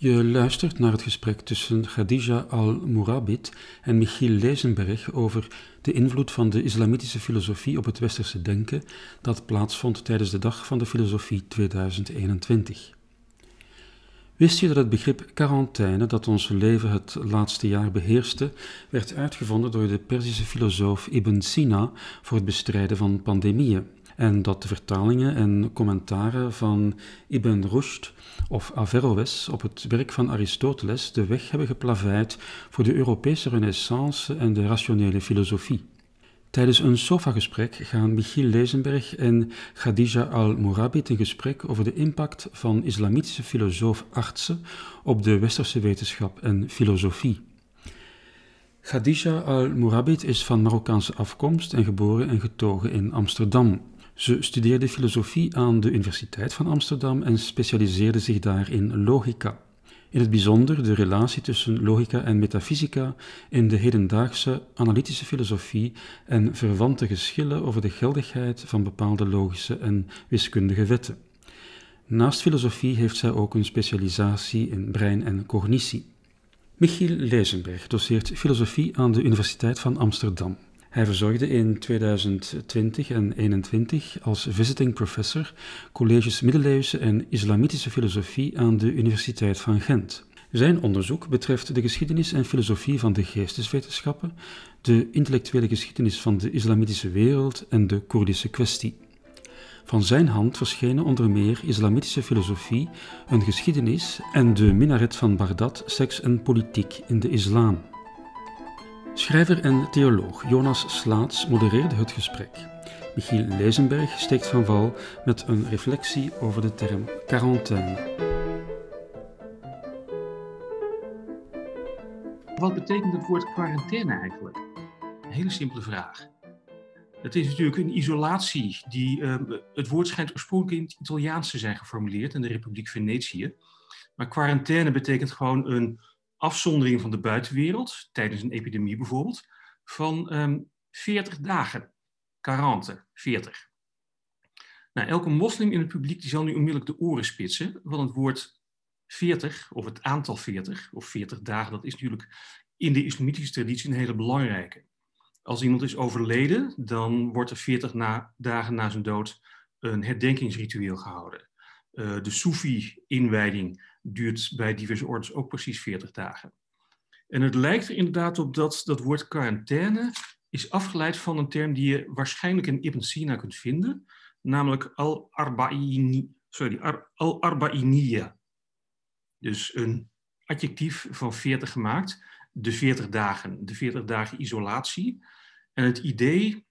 Je luistert naar het gesprek tussen Khadija al-Murabit en Michiel Lezenberg over de invloed van de islamitische filosofie op het westerse denken dat plaatsvond tijdens de Dag van de Filosofie 2021. Wist je dat het begrip quarantaine dat ons leven het laatste jaar beheerste, werd uitgevonden door de Perzische filosoof Ibn Sina voor het bestrijden van pandemieën? En dat de vertalingen en commentaren van Ibn Rushd of Averroes op het werk van Aristoteles de weg hebben geplaveid voor de Europese renaissance en de rationele filosofie. Tijdens een sofagesprek gaan Michiel Lezenberg en Khadija al-Murabit in gesprek over de impact van islamitische filosoof Artse op de westerse wetenschap en filosofie. Khadija al-Murabit is van Marokkaanse afkomst en geboren en getogen in Amsterdam. Ze studeerde filosofie aan de Universiteit van Amsterdam en specialiseerde zich daar in logica. In het bijzonder de relatie tussen logica en metafysica in de hedendaagse analytische filosofie en verwante geschillen over de geldigheid van bepaalde logische en wiskundige wetten. Naast filosofie heeft zij ook een specialisatie in brein en cognitie. Michiel Lezenberg doseert filosofie aan de Universiteit van Amsterdam. Hij verzorgde in 2020 en 2021 als visiting professor colleges middeleeuwse en islamitische filosofie aan de Universiteit van Gent. Zijn onderzoek betreft de geschiedenis en filosofie van de geesteswetenschappen, de intellectuele geschiedenis van de islamitische wereld en de Koerdische kwestie. Van zijn hand verschenen onder meer islamitische filosofie, een geschiedenis en de minaret van Bagdad, seks en politiek in de islam. Schrijver en theoloog Jonas Slaats modereerde het gesprek. Michiel Lezenberg steekt van wal met een reflectie over de term quarantaine. Wat betekent het woord quarantaine eigenlijk? Een hele simpele vraag. Het is natuurlijk een isolatie die. Uh, het woord schijnt oorspronkelijk in het Italiaans te zijn geformuleerd in de Republiek Venetië. Maar quarantaine betekent gewoon een afzondering van de buitenwereld, tijdens een epidemie bijvoorbeeld, van um, ehm, 40 dagen. 40, 40. Nou, elke moslim in het publiek die zal nu onmiddellijk de oren spitsen, want het woord 40, of het aantal 40, of 40 dagen, dat is natuurlijk in de islamitische traditie een hele belangrijke. Als iemand is overleden, dan wordt er 40 na, dagen na zijn dood een herdenkingsritueel gehouden. Uh, de Soefi-inwijding duurt bij diverse ordens ook precies 40 dagen. En het lijkt er inderdaad op dat dat woord quarantaine is afgeleid van een term die je waarschijnlijk in Ibn Sina kunt vinden, namelijk al-arba'ini, sorry, al-arba'iniya. Dus een adjectief van 40 gemaakt, de 40 dagen, de 40 dagen isolatie. En het idee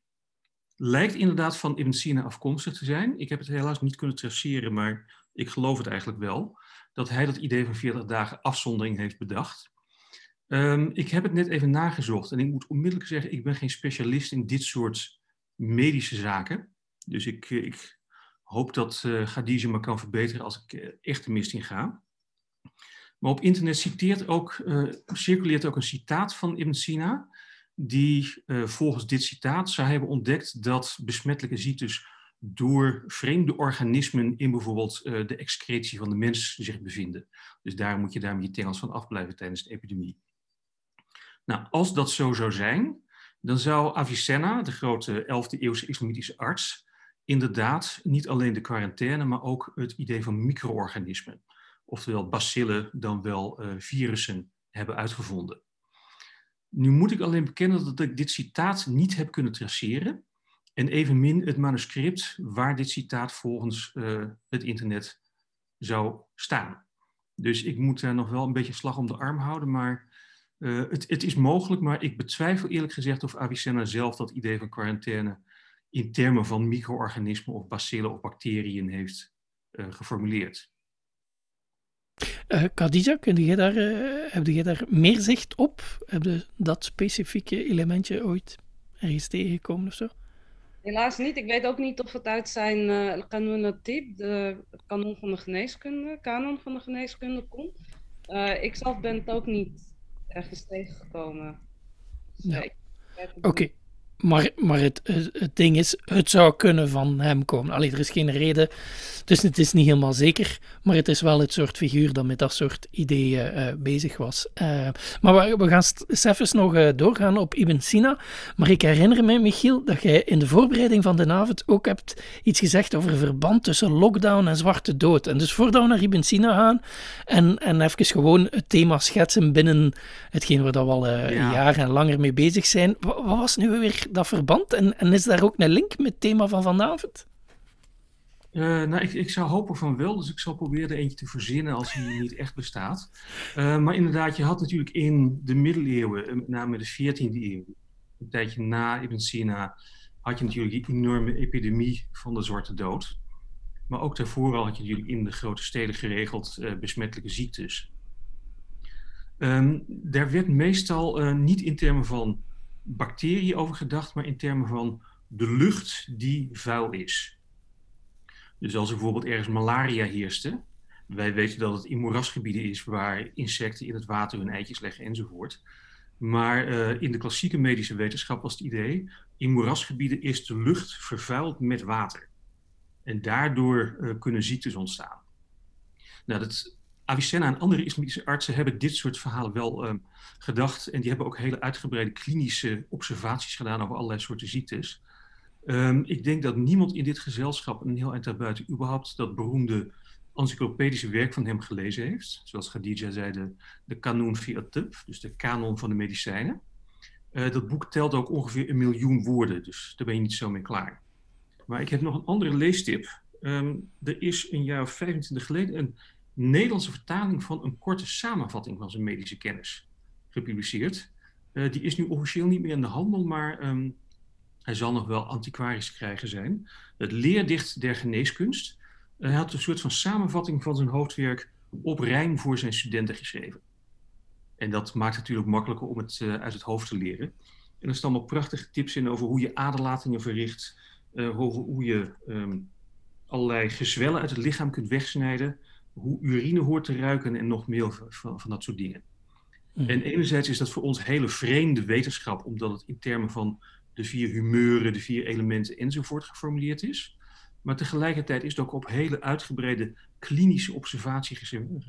lijkt inderdaad van Ibn Sina afkomstig te zijn. Ik heb het helaas niet kunnen traceren, maar ik geloof het eigenlijk wel dat hij dat idee van 40 dagen afzondering heeft bedacht. Um, ik heb het net even nagezocht en ik moet onmiddellijk zeggen, ik ben geen specialist in dit soort medische zaken. Dus ik, eh, ik hoop dat uh, me kan verbeteren als ik uh, echt de mist in ga. Maar op internet citeert ook, circuleert ook een citaat van Ibn Sina, die volgens dit citaat zou hebben ontdekt dat besmettelijke ziektes door vreemde organismen in bijvoorbeeld uh, de excretie van de mens zich bevinden. Dus daar moet je daar met je tengels van afblijven tijdens de epidemie. Nou, als dat zo zou zijn, dan zou Avicenna, de grote 11e eeuwse islamitische arts, inderdaad niet alleen de quarantaine, maar ook het idee van micro-organismen, oftewel bacillen dan wel uh, virussen, hebben uitgevonden. Nu moet ik alleen bekennen dat ik dit citaat niet heb kunnen traceren. En evenmin het manuscript waar dit citaat volgens uh, het internet zou staan. Dus ik moet daar nog wel een beetje slag om de arm houden, maar uh, het, het, is mogelijk, maar ik betwijfel eerlijk gezegd of Avicenna zelf dat idee van quarantaine in termen van micro-organismen of bacillen of bacteriën heeft uh, geformuleerd. Uh, Khadija, kun je daar, heb je daar meer zicht op? Heb je dat specifieke elementje ooit ergens tegengekomen of zo? Helaas niet. Ik weet ook niet of het uit zijn uh, Kanun de kanon van de geneeskunde, kanon van de geneeskunde komt. Uh, ik zelf ben het ook niet ergens tegengekomen. Dus, ja. Oké. Okay. Maar, maar het, het, ding is, het zou kunnen van hem komen. Alleen er is geen reden, dus het is niet helemaal zeker. Maar het is wel het soort figuur dat met dat soort ideeën uh, bezig was. Uh, maar we, we gaan even nog uh, doorgaan op Ibn Sina. Maar ik herinner me, Michiel, dat jij in de voorbereiding van de avond ook hebt iets gezegd over een verband tussen lockdown en zwarte dood. En dus voordat we naar Ibn Sina gaan en, en even gewoon het thema schetsen binnen hetgeen waar we al ja. een jaar en langer mee bezig zijn. Wat, wat was nu weer dat verband? En, is daar ook een link met het thema van vanavond? Uh, nou, ik, ik zou hopen van wel, dus ik zal proberen er eentje te verzinnen als die niet echt bestaat. Uh, maar inderdaad, je had natuurlijk in de middeleeuwen, met name de 14e eeuw, een tijdje na Ibn Sina, had je natuurlijk die enorme epidemie van de zwarte dood. Maar ook daarvoor al had je natuurlijk in de grote steden geregeld besmettelijke ziektes. Um, daar werd meestal niet in termen van bacteriën over gedacht, maar in termen van de lucht die vuil is. Dus als er bijvoorbeeld ergens malaria heerste, wij weten dat het in moerasgebieden is waar insecten in het water hun eitjes leggen enzovoort. Maar uh, in de klassieke medische wetenschap was het idee, in moerasgebieden is de lucht vervuild met water. En daardoor uh, kunnen ziektes ontstaan. Nou, dat, Avicenna en andere islamitische artsen hebben dit soort verhalen wel uh, gedacht. En die hebben ook hele uitgebreide klinische observaties gedaan over allerlei soorten ziektes. Um, ik denk dat niemand in dit gezelschap, een heel eind daarbuiten, überhaupt dat beroemde encyclopedische werk van hem gelezen heeft. Zoals Khadija zei, de, de Kanon fi Tub, dus de kanon van de medicijnen. Uh, dat boek telt ook ongeveer een miljoen woorden, dus daar ben je niet zo mee klaar. Maar ik heb nog een andere leestip. Um, er is een jaar of 25 geleden een Nederlandse vertaling van een korte samenvatting van zijn medische kennis gepubliceerd. Uh, die is nu officieel niet meer in de handel, maar um, hij zal nog wel antiquarisch krijgen zijn. Het Leerdicht der Geneeskunst. Hij had een soort van samenvatting van zijn hoofdwerk op rijm voor zijn studenten geschreven. En dat maakt het natuurlijk makkelijker om het uh, uit het hoofd te leren. En er staan allemaal prachtige tips in over hoe je aderlatingen verricht, hoe, hoe, je um, allerlei gezwellen uit het lichaam kunt wegsnijden, hoe urine hoort te ruiken en nog meer van, van dat soort dingen. Mm. En enerzijds is dat voor ons hele vreemde wetenschap, omdat het in termen van de vier humeuren, de vier elementen enzovoort geformuleerd is. Maar tegelijkertijd is het ook op hele uitgebreide klinische observatie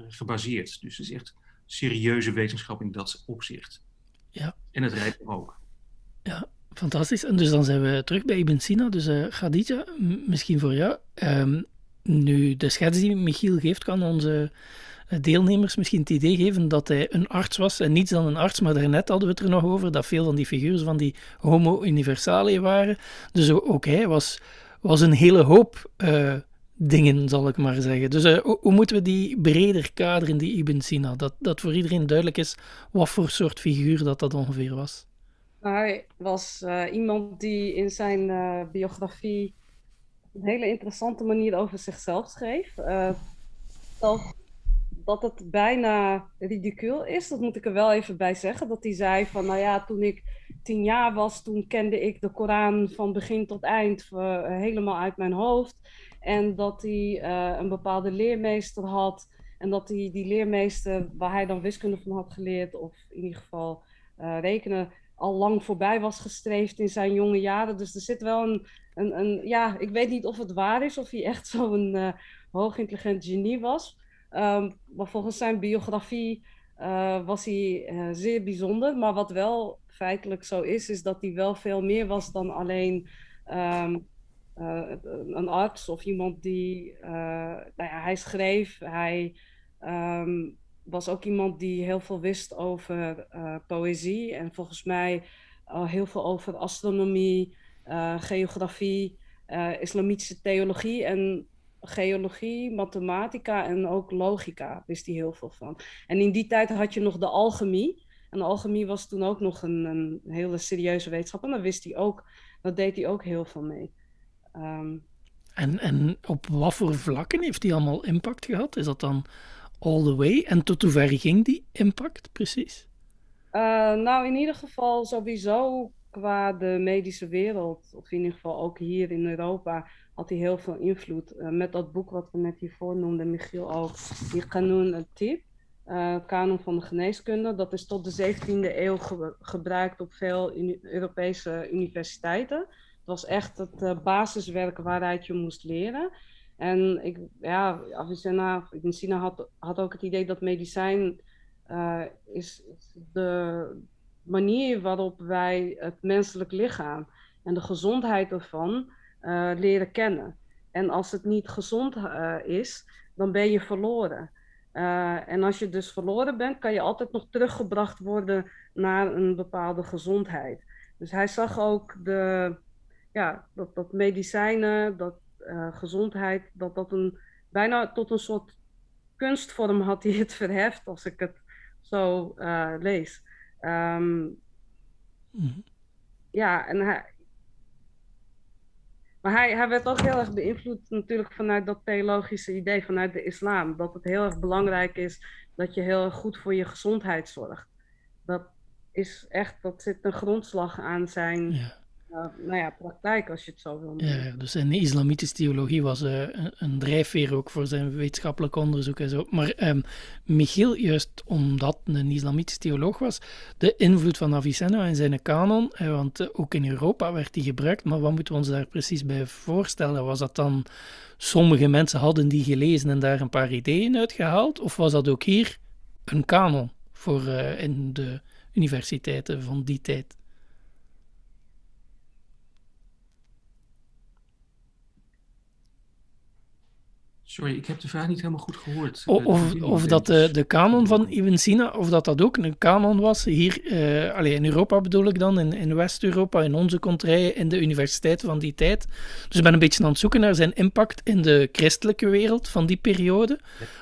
gebaseerd. Dus het is echt serieuze wetenschap in dat opzicht. Ja. En het rijdt ook. Ja, fantastisch. En dus dan zijn we terug bij Ibn Sina. Dus uh, Khadija, misschien voor jou. Um, nu, de schets die Michiel geeft, kan onze eh, deelnemers misschien het idee geven dat hij een arts was en niets dan een arts, maar daarnet hadden we het er nog over dat veel van die figuren van die homo universalis waren. Dus ook hij was, was een hele hoop uh, dingen, zal ik maar zeggen. Dus hoe, hoe, moeten we die breder kaderen, die Ibn Sina, dat, dat voor iedereen duidelijk is wat voor soort figuur dat dat ongeveer was? Hij was iemand die in zijn biografie een hele interessante manier over zichzelf schreef. Uh, dat, dat het bijna ridicuul is, dat moet ik er wel even bij zeggen. Dat hij zei van, nou ja, toen ik tien jaar was, toen kende ik de Koran van begin tot eind uh, helemaal uit mijn hoofd. En dat hij uh, een bepaalde leermeester had. En dat hij die leermeester, waar hij dan wiskunde van had geleerd, of in ieder geval rekenen, al lang voorbij was gestreefd in zijn jonge jaren. Dus er zit wel een, ja, ik weet niet of het waar is, of hij echt zo'n uh, hoogintelligent genie was. Um, maar volgens zijn biografie uh, was hij uh, zeer bijzonder. Maar wat wel feitelijk zo is, is dat hij wel veel meer was dan alleen um, een arts of iemand die, nou hij schreef, hij um, was ook iemand die heel veel wist over poëzie en volgens mij heel veel over astronomie, geografie, uh, islamitische theologie en geologie, mathematica en ook logica wist hij heel veel van. En in die tijd had je nog de alchemie. En de alchemie was toen ook nog een, een hele serieuze wetenschap. En daar wist hij ook, dat deed hij ook heel veel mee. Um, en, en op wat voor vlakken heeft hij allemaal impact gehad? Is dat dan all the way? En tot hoever ging die impact precies? Uh, nou, in ieder geval sowieso qua de medische wereld, of in ieder geval ook hier in Europa, had hij heel veel invloed. Uh, met dat boek wat we net hiervoor noemden, Michiel ook, die Qanun al-Tib. uh, kanon van de geneeskunde. Dat is tot de 17e eeuw gebruikt op veel Europese universiteiten. Het was echt het uh, basiswerk waaruit je moest leren. En ik, ja, Avicenna, Avicenna had, had ook het idee dat medicijn is de manier waarop wij het menselijk lichaam en de gezondheid ervan leren kennen. En als het niet gezond is, dan ben je verloren. Uh, en als je dus verloren bent, kan je altijd nog teruggebracht worden naar een bepaalde gezondheid. Dus hij zag ook de, ja, dat, dat medicijnen, dat gezondheid, dat dat een, bijna tot een soort kunstvorm had die het verheft, als ik het zo lees. Um, mm -hmm. Ja, en hij, maar hij, hij werd ook heel erg beïnvloed natuurlijk vanuit dat theologische idee, vanuit de islam. Dat het heel erg belangrijk is dat je heel erg goed voor je gezondheid zorgt. Dat is echt, dat zit een grondslag aan zijn ja nou ja, praktijk, als je het zo wil noemen. Ja, dus in de islamitische theologie was uh, een, een, drijfveer ook voor zijn wetenschappelijk onderzoek en zo. Maar um, Michiel, juist omdat een islamitisch theoloog was, de invloed van Avicenna in zijn kanon, eh, want uh, ook in Europa werd die gebruikt, maar wat moeten we ons daar precies bij voorstellen? Was dat dan, sommige mensen hadden die gelezen en daar een paar ideeën uitgehaald, of was dat ook hier een kanon voor in de universiteiten van die tijd? Sorry, ik heb de vraag niet helemaal goed gehoord. O, of, of dat de, de kanon van Ibn Sina, of dat dat ook een kanon was hier, uh, allee, in Europa bedoel ik dan, in, in West-Europa, in onze contraien, in de universiteiten van die tijd. Dus ik ben een beetje aan het zoeken naar zijn impact in de christelijke wereld van die periode,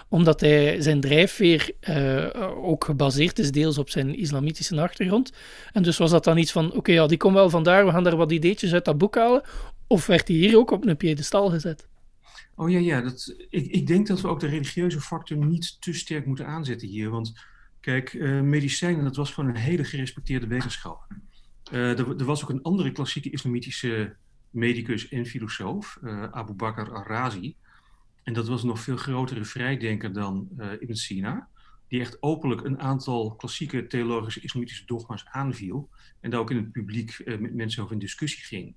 omdat hij zijn drijfveer uh, ook gebaseerd is deels op zijn islamitische achtergrond. En dus was dat dan iets van, oké, ja, die komt wel vandaar, we gaan daar wat ideetjes uit dat boek halen, of werd hij hier ook op een piedestal gezet? Oh ja, ja. Dat, ik, ik denk dat we ook de religieuze factor niet te sterk moeten aanzetten hier. Want kijk, uh, medicijnen, dat was gewoon een hele gerespecteerde wetenschap. Uh, er, was ook een andere klassieke islamitische medicus en filosoof, uh, Abu Bakr al-Razi. En dat was een nog veel grotere vrijdenker dan Ibn Sina. Die echt openlijk een aantal klassieke theologische islamitische dogma's aanviel. En daar ook in het publiek met mensen over in discussie ging.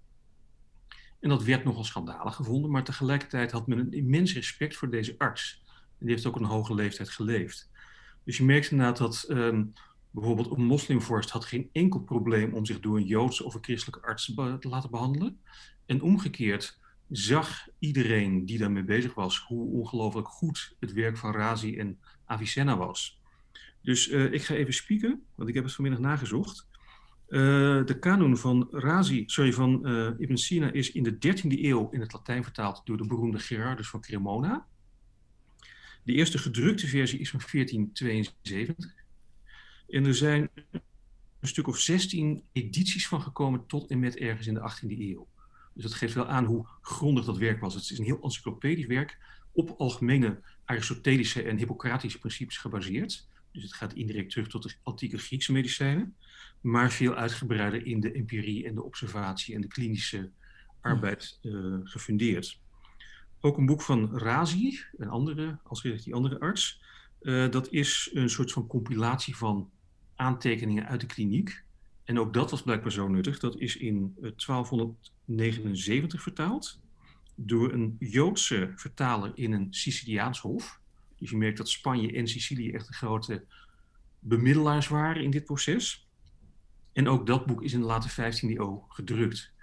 En dat werd nogal schandalig gevonden, maar tegelijkertijd had men een immens respect voor deze arts. En die heeft ook een hoge leeftijd geleefd. Dus je merkt inderdaad dat um, bijvoorbeeld een moslimvorst had geen enkel probleem om zich door een Joodse of een christelijke arts te laten behandelen. En omgekeerd zag iedereen die daarmee bezig was hoe ongelooflijk goed het werk van Razi en Avicenna was. Dus uh, ik ga even spieken, want ik heb het vanmiddag nagezocht. Uh, de kanon van Razi, sorry, van uh, Ibn Sina is in de 13e eeuw in het Latijn vertaald door de beroemde Gerardus van Cremona. De eerste gedrukte versie is van 1472. En er zijn een stuk of 16 edities van gekomen tot en met ergens in de 18e eeuw. Dus dat geeft wel aan hoe grondig dat werk was. Het is een heel encyclopedisch werk op algemene Aristotelische en Hippocratische principes gebaseerd. Dus het gaat indirect terug tot de antieke Griekse medicijnen maar veel uitgebreider in de empirie en de observatie en de klinische arbeid uh, gefundeerd. Ook een boek van Razi, een andere, als die andere arts. Uh, dat is een soort van compilatie van aantekeningen uit de kliniek. En ook dat was blijkbaar zo nuttig. Dat is in 1279 eh, vertaald door een Joodse vertaler in een Siciliaans hof. Dus je merkt dat Spanje en Sicilië echt de grote bemiddelaars waren in dit proces. En ook dat boek is in de late 15e eeuw gedrukt.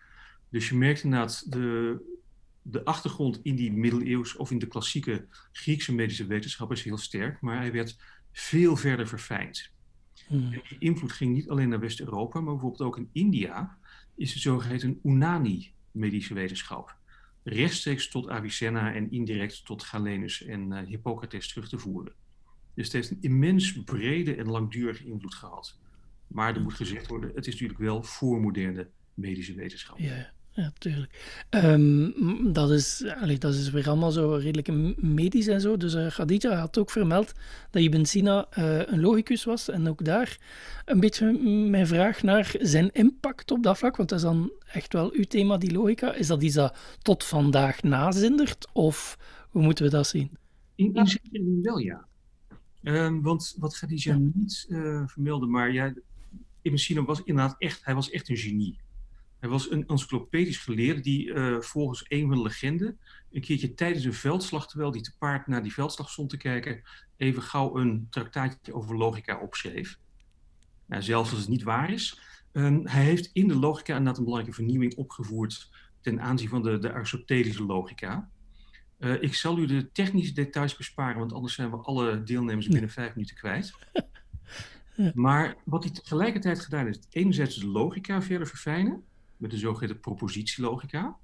Dus je merkt inderdaad de, de achtergrond in die middeleeuws of in de klassieke Griekse medische wetenschap is heel sterk, maar hij werd veel verder verfijnd. Hmm. En die invloed ging niet alleen naar West-Europa, maar bijvoorbeeld ook in India is het zogeheten Unani medische wetenschap. Rechtstreeks tot Avicenna en indirect tot Galenus en uh, Hippocrates terug te voeren. Dus het heeft een immens brede en langdurige invloed gehad. Maar er moet gezegd worden, het is natuurlijk wel voor moderne medische wetenschap. Ja, ja tuurlijk. Um, dat, is, allee, dat is weer allemaal zo redelijk medisch en zo. Dus uh, Khadija had ook vermeld dat Ibn Sina uh, een logicus was. En ook daar een beetje mijn vraag naar zijn impact op dat vlak. Want dat is dan echt wel uw thema, die logica. Is dat iets dat tot vandaag nazindert? Of hoe moeten we dat zien? In, in zekere zin wel, ja. Um, want wat Khadija ja. niet uh, vermeldde, maar ja, Ibn Sina was inderdaad echt, hij was echt een genie. Hij was een encyclopedisch geleerde die uh, volgens een van de legenden een keertje tijdens een veldslag, terwijl hij te paard naar die veldslag stond te kijken, even gauw een traktaatje over logica opschreef. Nou, zelfs als het niet waar is. Um, hij heeft in de logica inderdaad een belangrijke vernieuwing opgevoerd ten aanzien van de, de Aristotelische logica. Uh, ik zal u de technische details besparen, want anders zijn we alle deelnemers binnen vijf minuten kwijt. Maar wat hij tegelijkertijd gedaan heeft, enerzijds de logica verder verfijnen, met de zogeheten propositielogica.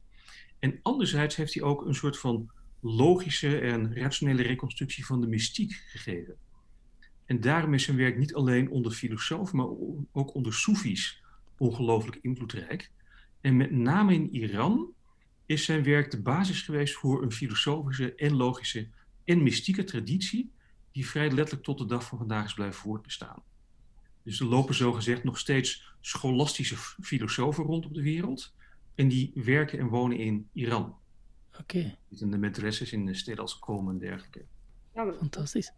En anderzijds heeft hij ook een soort van logische en rationele reconstructie van de mystiek gegeven. En daarom is zijn werk niet alleen onder filosofen, maar ook onder Soefies ongelooflijk invloedrijk. En met name in Iran is zijn werk de basis geweest voor een filosofische en logische en mystieke traditie, die vrij letterlijk tot de dag van vandaag is blijven voortbestaan. Dus er lopen zogezegd nog steeds scholastische filosofen rond op de wereld. En die werken en wonen in Iran. Oké. Okay. In de in de steden als Qom en dergelijke. Ja, Fantastisch.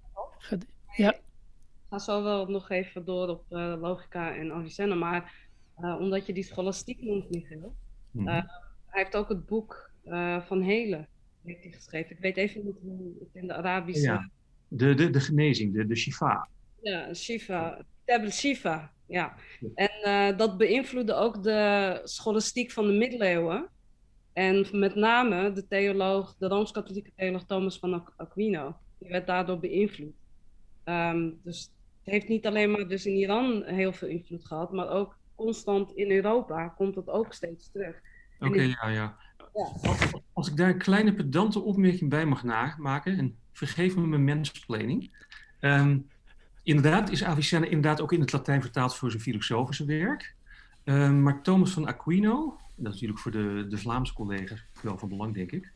Ja. Ik ga zo wel nog even door op uh, logica en Avicenna, maar uh, omdat je die scholastiek noemt, Michiel. Mm -hmm. uh, hij heeft ook het boek van Hele heeft hij geschreven. Ik weet even niet hoe het in de Arabische... Ja, de, de, de genezing, de, de shifa. Ja, shifa. Tabel Shiva, ja. En uh, dat beïnvloedde ook de scholastiek van de middeleeuwen. En met name de theoloog, de Rooms-Katholieke theoloog Thomas van Aquino. Die werd daardoor beïnvloed. Um, dus het heeft niet alleen maar dus in Iran heel veel invloed gehad, maar ook constant in Europa komt het ook steeds terug. Oké, okay, ja, ja. ja. Als, als, ik daar een kleine pedante opmerking bij mag maken, en vergeef me mijn mensplanning. Um, Inderdaad is Avicenna inderdaad ook in het Latijn vertaald voor zijn filosofische werk. Uh, maar Thomas van Aquino, dat is natuurlijk voor de, de Vlaamse collega's wel van belang, denk ik.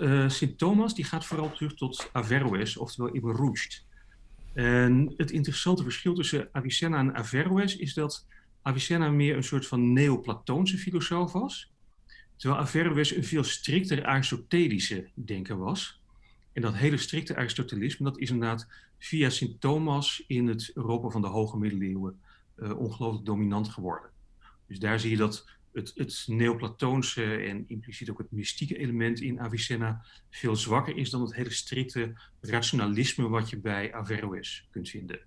Uh, Sint Thomas die gaat vooral terug tot Averroes, oftewel Ibn Rushd. En het interessante verschil tussen Avicenna en Averroes is dat Avicenna meer een soort van neoplatoonse filosoof was, terwijl Averroes een veel strikter Aristotelische denker was. En dat hele strikte Aristotelisme, dat is inderdaad via Sint Thomas in het Europa van de hoge middeleeuwen uh, ongelooflijk dominant geworden. Dus daar zie je dat het, het neoplatoonse en impliciet ook het mystieke element in Avicenna veel zwakker is dan het hele strikte rationalisme wat je bij Averroes kunt vinden.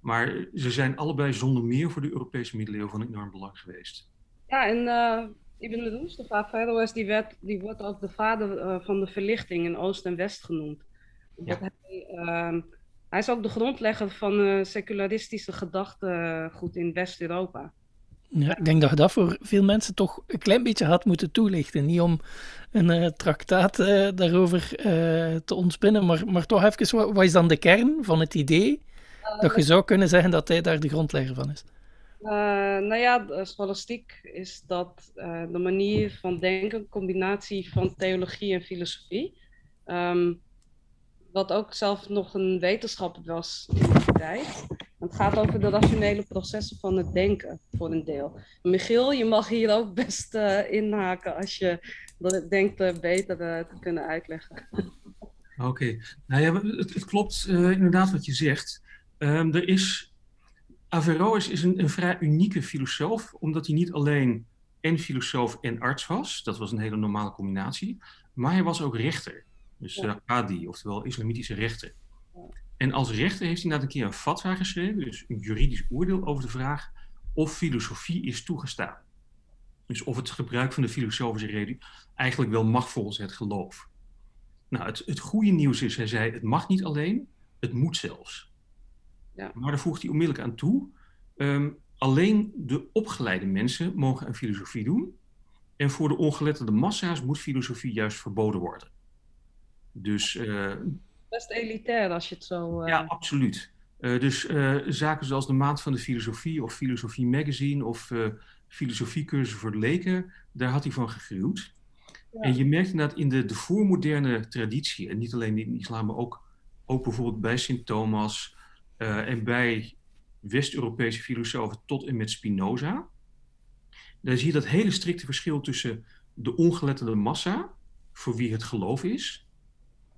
Maar ze zijn allebei zonder meer voor de Europese middeleeuwen van enorm belang geweest. Ja, en uh, Ibn Rushd, of Averroes, die, werd, die wordt ook de vader uh, van de verlichting in Oost en West genoemd. Ja. hij, uh, hij is ook de grondlegger van uh, secularistische gedachtegoed in West-Europa. Ja, ik denk dat je dat voor veel mensen toch een klein beetje had moeten toelichten. Niet om een uh, traktaat uh, daarover te ontspinnen, maar, maar toch even, wat, wat, is dan de kern van het idee dat je zou kunnen zeggen dat hij daar de grondlegger van is? nou ja, scholastiek is dat de manier van denken, combinatie van theologie en filosofie. Um, wat ook zelf nog een wetenschap was in die tijd. Het gaat over de rationele processen van het denken, voor een deel. Michiel, je mag hier ook best uh, inhaken als je denkt uh, beter uh, te kunnen uitleggen. Oké, nou ja, het, het klopt inderdaad wat je zegt. Um, er is, Averroes is een, een vrij unieke filosoof, omdat hij niet alleen en filosoof en arts was. Dat was een hele normale combinatie. Maar hij was ook rechter. Dus ja. Qadi, oftewel islamitische rechter. En als rechter heeft hij na een keer een fatwa geschreven, dus een juridisch oordeel over de vraag of filosofie is toegestaan. Dus of het gebruik van de filosofische reden eigenlijk wel mag volgens het geloof. Nou, het, het goede nieuws is, hij zei, het mag niet alleen, het moet zelfs. Ja. Maar daar voegt hij onmiddellijk aan toe, um, alleen de opgeleide mensen mogen een filosofie doen. En voor de ongeletterde massa's moet filosofie juist verboden worden. Dus, uh, Best elitair als je het zo. Uh... Ja, absoluut. Uh, dus zaken zoals de Maand van de Filosofie of Filosofie Magazine of filosofiecursus voor de leken, daar had hij van gegruwd. Ja. En je merkt inderdaad in de, de voormoderne traditie, en niet alleen in de islam, maar ook, ook bijvoorbeeld bij Sint Thomas en bij West-Europese filosofen tot en met Spinoza. Daar zie je dat hele strikte verschil tussen de ongeletterde massa, voor wie het geloof is,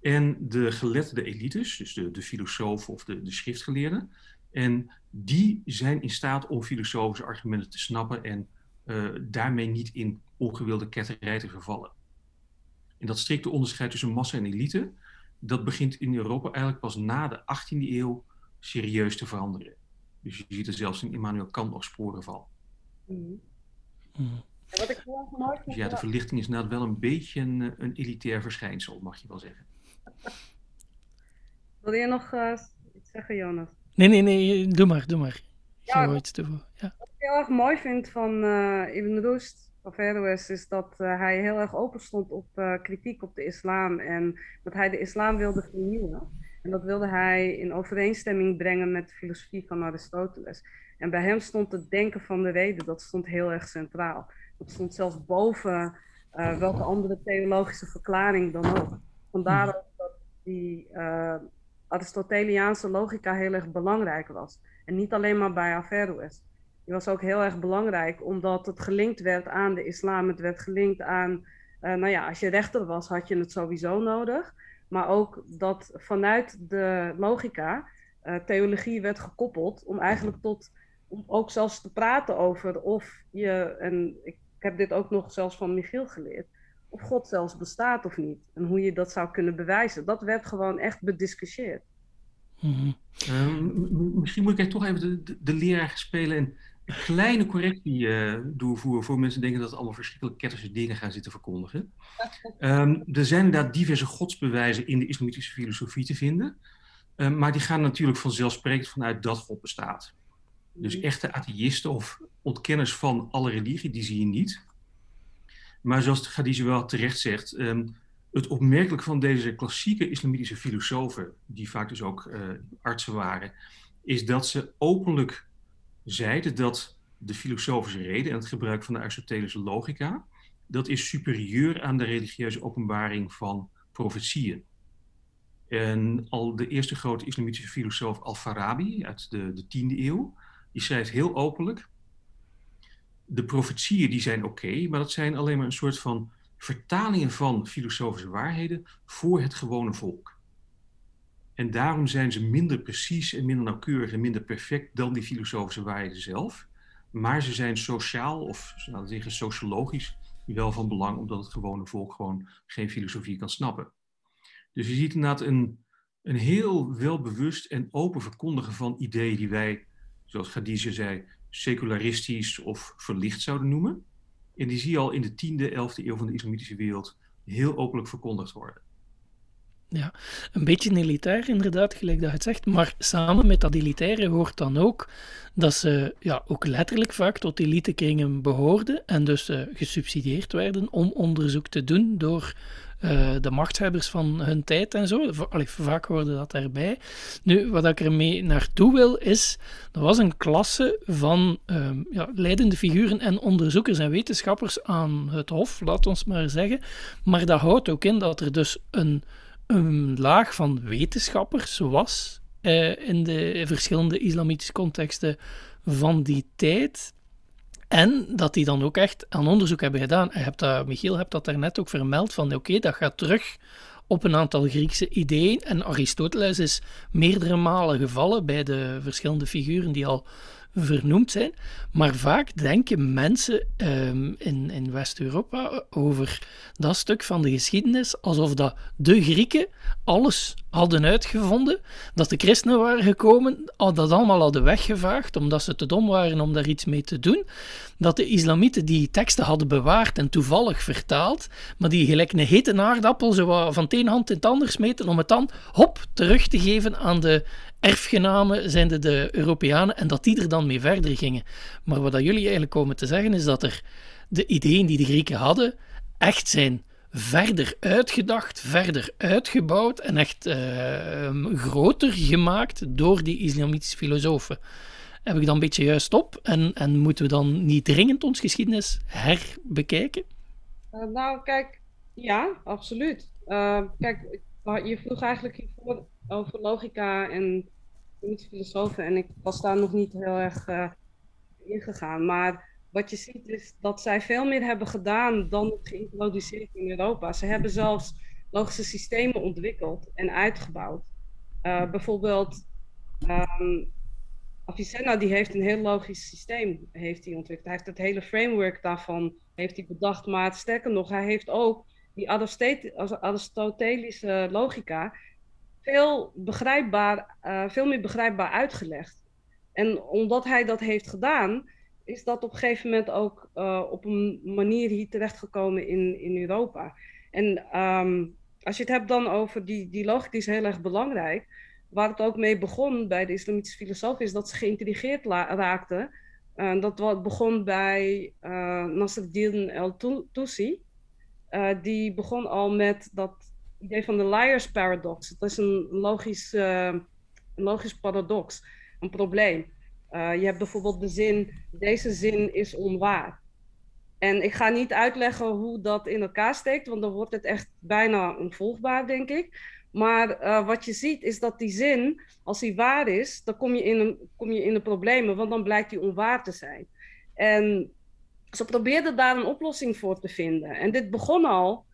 en de geletterde elites, dus de, de filosofen of de, de schriftgeleerden. En die zijn in staat om filosofische argumenten te snappen en uh, daarmee niet in ongewilde ketterij te vervallen. En dat strikte onderscheid tussen massa en elite, dat begint in Europa eigenlijk pas na de 18e eeuw serieus te veranderen. Dus je ziet er zelfs in Immanuel Kant nog sporen van. Mm. Ja, wat ik heel mooi vind, dus ja, de verlichting is inderdaad wel een beetje een, eh, een elitair verschijnsel, mag je wel zeggen. Wil je nog uh, iets zeggen, Jonas? Nee, nee, nee, doe maar, doe maar. Ja, iets. Ja. Wat ik heel erg mooi vind van uh, Ibn Rushd of Erdoes is dat uh, hij heel erg open stond op kritiek op de islam en dat hij de islam wilde vernieuwen. En dat wilde hij in overeenstemming brengen met de filosofie van Aristoteles. En bij hem stond het denken van de reden, dat stond heel erg centraal. Dat stond zelfs boven uh, welke andere theologische verklaring dan ook. Vandaar ook dat die Aristoteliaanse logica heel erg belangrijk was. En niet alleen maar bij Averroes. Die was ook heel erg belangrijk, omdat het gelinkt werd aan de islam. Het werd gelinkt aan, uh, nou ja, als je rechter was, had je het sowieso nodig. Maar ook dat vanuit de logica uh, theologie werd gekoppeld om eigenlijk tot, om ook zelfs te praten over of je, en ik heb dit ook nog zelfs van Michiel geleerd, of God zelfs bestaat of niet. En hoe je dat zou kunnen bewijzen. Dat werd gewoon echt bediscussieerd. Mm misschien moet ik toch even de, de, de leraar spelen en een kleine correctie uh, doorvoeren voor mensen denken dat het allemaal verschrikkelijk ketterse dingen gaan zitten verkondigen. Um, er zijn inderdaad diverse godsbewijzen in de islamitische filosofie te vinden, um, maar die gaan natuurlijk vanzelfsprekend vanuit dat God bestaat. Dus mhm. echte atheïsten of ontkenners van alle religie, die zie je niet. Maar zoals Khadija wel terecht zegt, um, het opmerkelijke van deze klassieke islamitische filosofen, die vaak dus ook uh, artsen waren, is dat ze openlijk zeiden dat de filosofische reden en het gebruik van de Aristotelische logica, dat is superieur aan de religieuze openbaring van profetieën. En al de eerste grote islamitische filosoof Al-Farabi uit de, de 10e eeuw, die schrijft heel openlijk, de profetieën die zijn oké, maar dat zijn alleen maar een soort van vertalingen van filosofische waarheden voor het gewone volk. En daarom zijn ze minder precies en minder nauwkeurig en minder perfect dan die filosofische waarheden zelf. Maar ze zijn sociaal of laten we zeggen sociologisch wel van belang, omdat het gewone volk gewoon geen filosofie kan snappen. Dus je ziet inderdaad een, een heel welbewust en open verkondigen van ideeën die wij, zoals Khadija zei, secularistisch of verlicht zouden noemen. En die zie je al in de 10e, 11e eeuw van de islamitische wereld heel openlijk verkondigd worden. Ja, een beetje elitair inderdaad, gelijk dat je het zegt. Maar samen met dat elitaire hoort dan ook dat ze ja, ook letterlijk vaak tot elitekringen behoorden en dus uh, gesubsidieerd werden om onderzoek te doen door uh, de machthebbers van hun tijd en zo. Allee, vaak hoorde dat erbij. Nu, wat ik ermee naartoe wil, is... Er was een klasse van um, ja, leidende figuren en onderzoekers en wetenschappers aan het hof, laat ons maar zeggen. Maar dat houdt ook in dat er dus een, een laag van wetenschappers was... Uh, in de verschillende islamitische contexten van die tijd. En dat die dan ook echt aan onderzoek hebben gedaan. Hebt dat, Michiel hebt dat daarnet ook vermeld van oké, dat gaat terug op een aantal Griekse ideeën. En Aristoteles is meerdere malen gevallen bij de verschillende figuren die al vernoemd zijn. Maar vaak denken mensen um, in, in West-Europa over dat stuk van de geschiedenis alsof dat de Grieken alles hadden uitgevonden, dat de christenen waren gekomen, dat allemaal hadden weggevaagd omdat ze te dom waren om daar iets mee te doen, dat de islamieten die teksten hadden bewaard en toevallig vertaald, maar die gelijk een hete aardappel zo van het een hand in het ander smeten om het dan, hop, terug te geven aan de erfgenamen zijn de, Europeanen en dat die er dan mee verder gingen. Maar wat dat jullie eigenlijk komen te zeggen is dat er de ideeën die de Grieken hadden echt zijn verder uitgedacht, verder uitgebouwd en echt uh, groter gemaakt door die islamitische filosofen. Heb ik dan een beetje juist op en, en moeten we dan niet dringend ons geschiedenis herbekijken? Uh, nou, kijk, ja, absoluut. Uh, kijk, je vroeg eigenlijk hiervoor over logica en filosofen en ik was daar nog niet heel erg uh, in gegaan. Maar wat je ziet is dat zij veel meer hebben gedaan dan geïntroduceerd in Europa. Ze hebben zelfs logische systemen ontwikkeld en uitgebouwd. Uh, bijvoorbeeld, um, Avicenna die heeft een heel logisch systeem heeft hij ontwikkeld. Hij heeft het hele framework daarvan heeft hij bedacht. Maar sterker nog, hij heeft ook die Aristotelische logica veel, begrijpbaar, uh, veel meer begrijpbaar uitgelegd. En omdat hij dat heeft gedaan, is dat op een gegeven moment ook uh, op een manier hier terechtgekomen in, in Europa. En um, als je het hebt dan over die, die logica, die is heel erg belangrijk. Waar het ook mee begon bij de islamitische filosoof, is dat ze geïntrigeerd raakten. Uh, dat wat begon bij uh, el-Tusi. Die begon al met dat idee van de liars paradox. Dat is een logisch, een logisch paradox, een probleem. je hebt bijvoorbeeld de zin, deze zin is onwaar. En ik ga niet uitleggen hoe dat in elkaar steekt, want dan wordt het echt bijna onvolgbaar, denk ik. Maar uh, wat je ziet is dat die zin, als die waar is, dan kom je, in een, kom je in de problemen, want dan blijkt die onwaar te zijn. En ze probeerden daar een oplossing voor te vinden. En dit begon al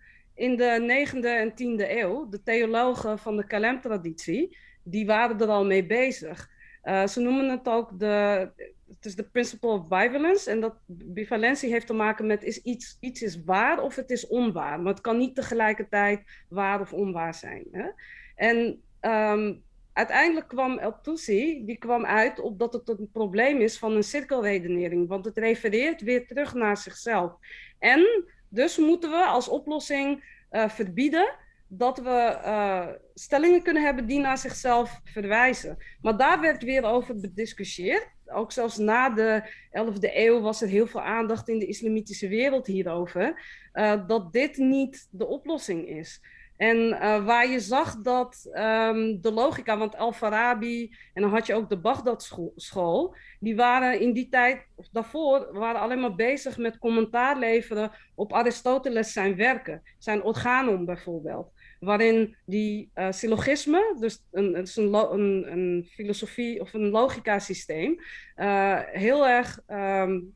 in de 9e en 10e eeuw. De theologen van de Kalem-traditie, die waren er al mee bezig. Uh, ze noemen het ook de, het is de principle of bivalence. En dat bivalentie heeft te maken met is iets, iets is waar of het is onwaar. Maar het kan niet tegelijkertijd waar of onwaar zijn. Hè? En um, uiteindelijk kwam El Tusi, die kwam uit op dat het een probleem is van een cirkelredenering. Want het refereert weer terug naar zichzelf. En dus moeten we als oplossing uh, verbieden dat we uh, stellingen kunnen hebben die naar zichzelf verwijzen. Maar daar werd weer over bediscussieerd. Ook zelfs na de 11e eeuw was er heel veel aandacht in de islamitische wereld hierover. Uh, dat dit niet de oplossing is. En uh, waar je zag dat um, de logica, want Al-Farabi en dan had je ook de Baghdad school, school, die waren in die tijd, of daarvoor, waren alleen maar bezig met commentaar leveren op Aristoteles zijn werken, zijn organon bijvoorbeeld waarin die uh, syllogisme, dus een, het is een, een, een, filosofie of een logica-systeem, uh, heel erg, um,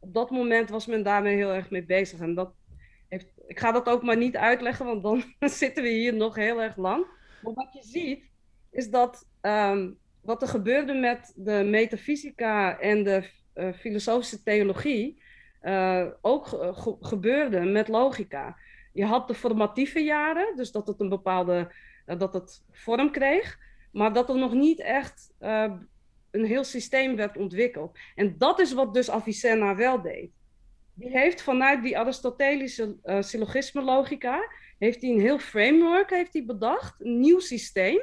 op dat moment was men daarmee heel erg mee bezig. En dat ik ga dat ook maar niet uitleggen, want dan zitten we hier nog heel erg lang. Maar wat je ziet, is dat um, wat er gebeurde met de metafysica en de uh, filosofische theologie, ook ge gebeurde met logica je had de formatieve jaren, dus dat het een bepaalde, uh, dat het vorm kreeg, maar dat er nog niet echt een heel systeem werd ontwikkeld. En dat is wat dus Avicenna wel deed. Die heeft vanuit die Aristotelische uh, syllogisme logica, heeft hij een heel framework heeft hij bedacht, een nieuw systeem,